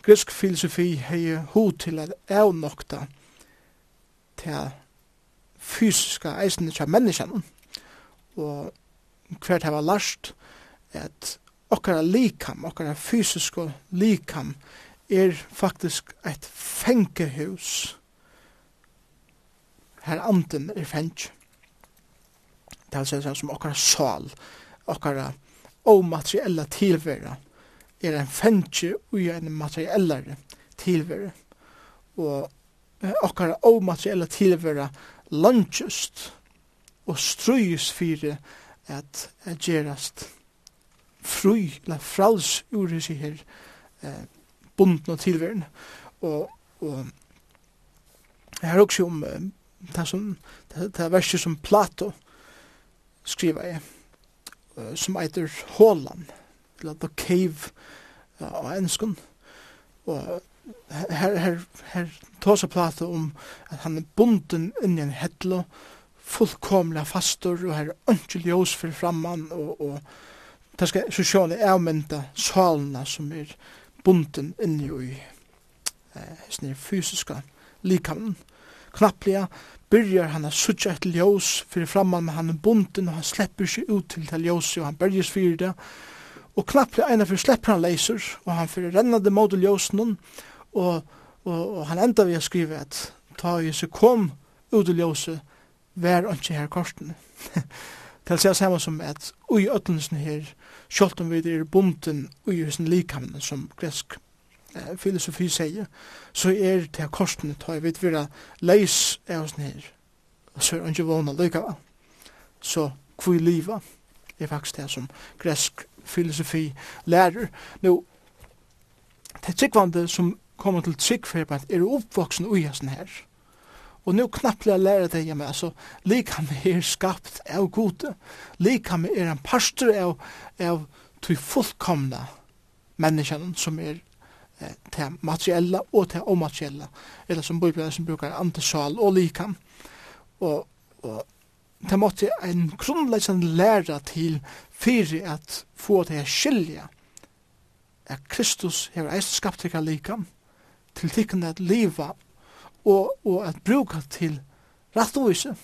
grisk filosofi hei hod til at avnokta til fysiska eisen tja menneskjanen, og hvert hava lært at okkara likam, okkara fysisko likam er faktisk eit fengehus her anden er fengt. Det er sånn som okkara sal, okkara omateriella tilvera er en fengi ui en materiellare tilvera. Og okkara omateriella tilvera lunchust og strøys fire at, at gerast fri, eller frals ur seg her eh, bunden og tilværen. Og, og jeg har også om eh, det, som, det, det verset som Plato skriver jeg, eh, som eiter Håland, eller The Cave av enskund. Og her, her, her, tar seg Plato om at han er bunden inni en hedlo, fullkomliga fastor och här inte ljós för framman och, och det ska sociala avmynda salna som är bunden inni i eh, äh, fysiska likamnen. knapplega byrjar han a sutja et ljus för framman men han er bunden och han släpper sig ut til det ljus och han bärges fyrir det. Och knapplega ena för släpper han leiser och han fyrir rennade mot ljusen och, och, og han enda vi a skrive at ta i seg kom ut til ljuset var ikke her korsen. Til å si samme som at ui øtlensen her, sjålt om vi er bunden ui hos likamene som gresk eh, filosofi sier, så er det korsen ta vi vira leis av oss her, og så er ikke vana lykava. Så kvui liva er faktisk det som gresk filosofi lærer. Nå, det er tryggvande som kommer til tryggferd er oppvoksen ui hos her, Og nu knapplega lærer det hjemme, altså, likam er skapt av gode, likam er en pastor av, av til fullkomna menneskene som er eh, til materiella og til omateriella, eller som bøyblærer som brukar antisal og likam. Og, og det måtte en grunnleggjande læra til fyrir at få det her skilja at Kristus har eist skapt tikka likam til tikkene at liva og, og at bruka til rattvise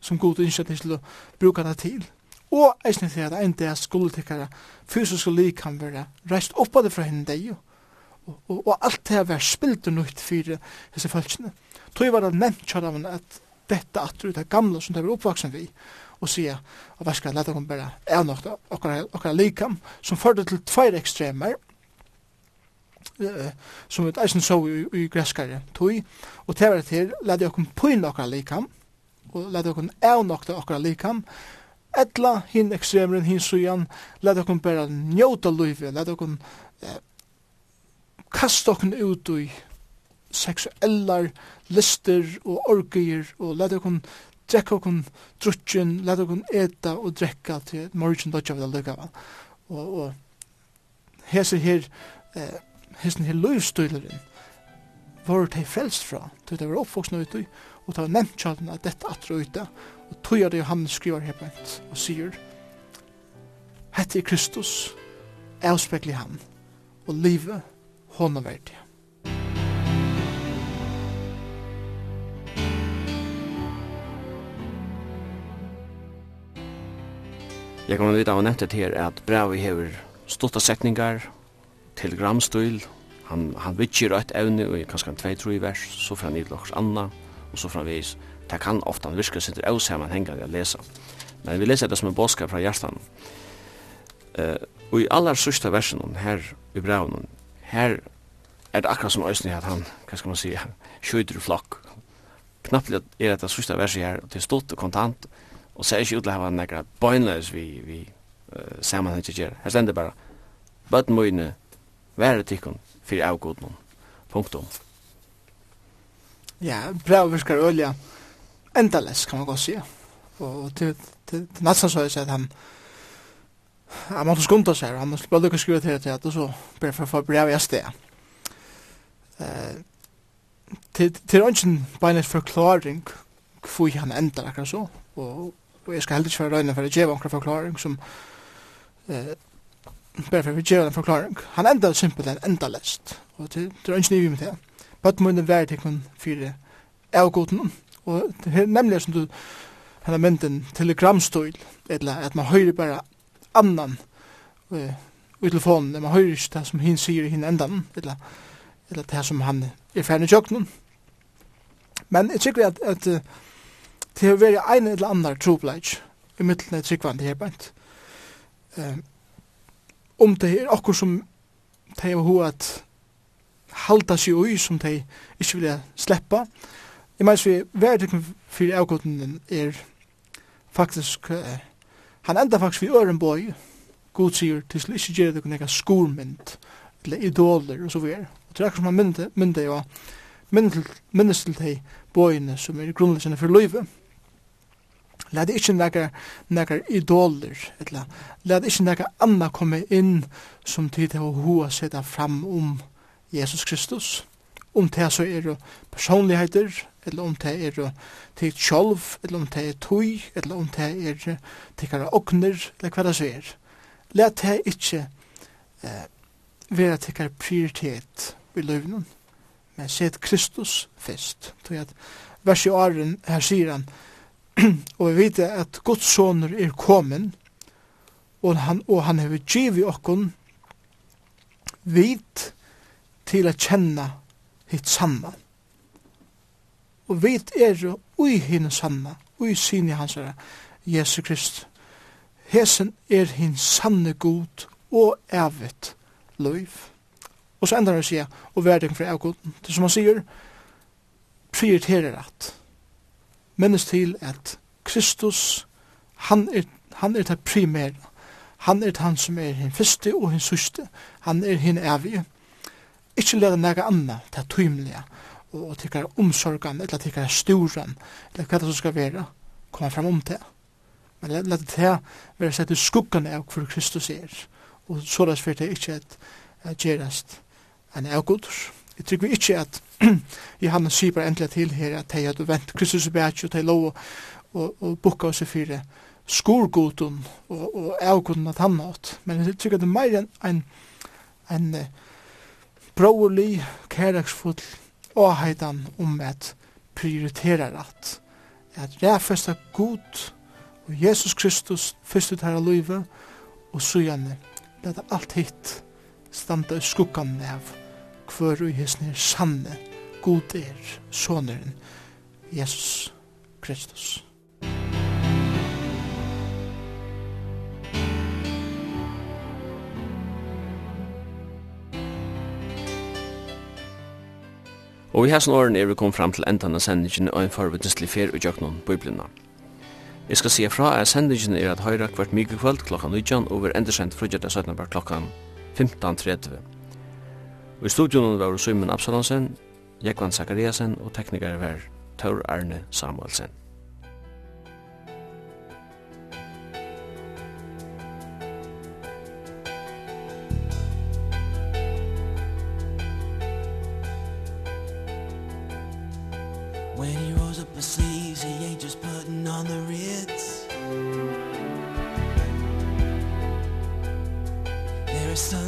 som god innskjøtt til å bruka det til. Og eisne til at en dag skulle tykkere fysisk og lik kan være reist oppa det fra henne deg og, og, og alt det har vært spilt og nytt for disse følelsene. Tøy var det nevnt kjøraven at dette at det av gamle som det var oppvaksen vi og sier at hva skal jeg lete om bare er nok okkara likam som førte til tveir ekstremer som vi eisen så i greskare tog, og til var til, lade okken pøyne okkara likam, og lade okken avnokta okkara likam, etla hin ekstremeren, hin sujan, lade okken bara njóta luive, lade okken eh, kasta okkur ut i seksuellar lister og orgier, og lade okkur drekka okkur drutjen, lade okkur eta og drekka til morgen dodja vi da lukka, og, og hese her, eh, hesten her løvstøyleren, var det frelst fra, til det var oppvoksne ut i, og det var nevnt kjallen at dette atre ute, og tog er det Johannes skriver her blant, og sier, Hette er Kristus, avspekler han, og livet hånden verdig. Jeg kommer vite av nettet her at brevet hever stotta setningar, telegramstil, han, han vitjer eitt evne, og kanskje han tvei tro i vers, så får han i lokkers anna, og så framvis, det kan ofta han virka her man hengar å lesa. Men vi leser det som en bådskap fra hjertan. Uh, og i allar sørsta versen her i braunen, her er det akkurat som æsni at han, hva skal man si, skjøyder flokk. Knapplig er det sørste verset her, og det er og kontant, og ser ikke ut til å ha nekra bøgnløs vi, vi uh, sammanhengt ikke gjør. Her stender bare, bøtten møyne, være tikkun fyrir avgodnum. Punktum. Ja, brev virkar ølja endales, kan man godt sige. Og til, til, til næsten så er det at han han måtte skunda seg, han måtte bare lukka skriva til det og så ber for å få brev i sted. Uh, til, til ønsken beinnes forklaring hvor han endar akkurat så, og, og jeg skal heller ikke være røyne for å gjeva akkurat forklaring som uh, bare for å gjøre en forklaring. Han enda simpelthen enda lest, og det, det er ikke nye med det. Bøtt Bøttmunnen være til kun fire avgoden, og det er nemlig som du henne mynden telegramstøyl, eller at man høyre bare annan uh, i telefonen, man høyre ikke det som hinn sier i hinn endan, eller, eller det som han er ferdig i kjøkkenen. Men jeg tykker at, at uh, det har vært en eller annen trobleik i midten av tryggvandet her bænt. Uh, om det er okkur som de har hva at halda seg ui som de ikke vilja sleppa. Jeg mener vi verdikken fyrir avgåten er faktisk, uh, han enda faktisk vi øren boi, god sier til slik ikke gjerra det nekka skormynd, eller idoler og så videre. Og til akkur som han mynda, mynda jo, mynda til de boiene som er grunnleggjene for løyve. Lad ikkje nekar, nekar idoler, etla. Lad ikkje nekar anna komme inn som tid til å hoa seta fram om Jesus Kristus. Om det så er personligheter, eller om det er til sjolv, eller om det er tøy, eller om det er til tikkara okner, eller hva det så er. Lad det ikkje eh, være til tikkara prioritet i løvnen, men set Kristus fest. Tøy at vers i åren, her sier han, og vi vet at Guds soner er kommet, og han, og han har givet okkon vit til å kjenne hitt sanna. Og vit er jo ui hinn sanna, ui sinne hans herre, Jesu Krist. Hesen er hinn sanne god og evigt løyv. Og så ender han å si, og verden fra god, det som han sier, prioriterer at minnes til at Kristus, han er, han er det primære. Han er han som er hin fyrste og hin syste. Han er hin evige. Ikke lede nega anna til tøymelige og tikkar omsorgan, eller tikkar storan, eller hva det som skal være, koma fram om det. Men let, let det her være sett i skuggan av hvor Kristus er, og så det fyrir det ikke at, at gerast en avgodur. Jeg tykker vi ikke at Johannes skipar endelig til her at de hadde vent Kristus og Bætje og de lov og, og bukka oss i fire skorgoden og, og avgoden at han hatt. Men jeg tykker det er mer enn en, en, en broerlig, kærleksfull åheitan om at prioritera rætt. At ræfesta god og Jesus Kristus først ut her av livet og så gjerne. Det er alt hitt standa i skuggan av kvør i hisne sanne, god er, soneren, Jesus Kristus. Og i hæsen åren er vi kommet fram til endan av sendingen og en forvittneslig fer og jøknån biblina. Jeg skal si fra at sendingen er at høyra kvart mykje kvöld klokka 19 og vi er frugget av 17 klokka 15.30. Og i studion var Simon Absalonsen, Jekvan Zakariasen og teknikere var Tor Arne Samuelsen. When he rolls up his sleeves, he ain't just putting on the Ritz. There is some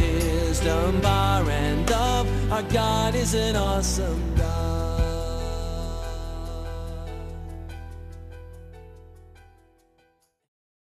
custom bar and love our god is an awesome god.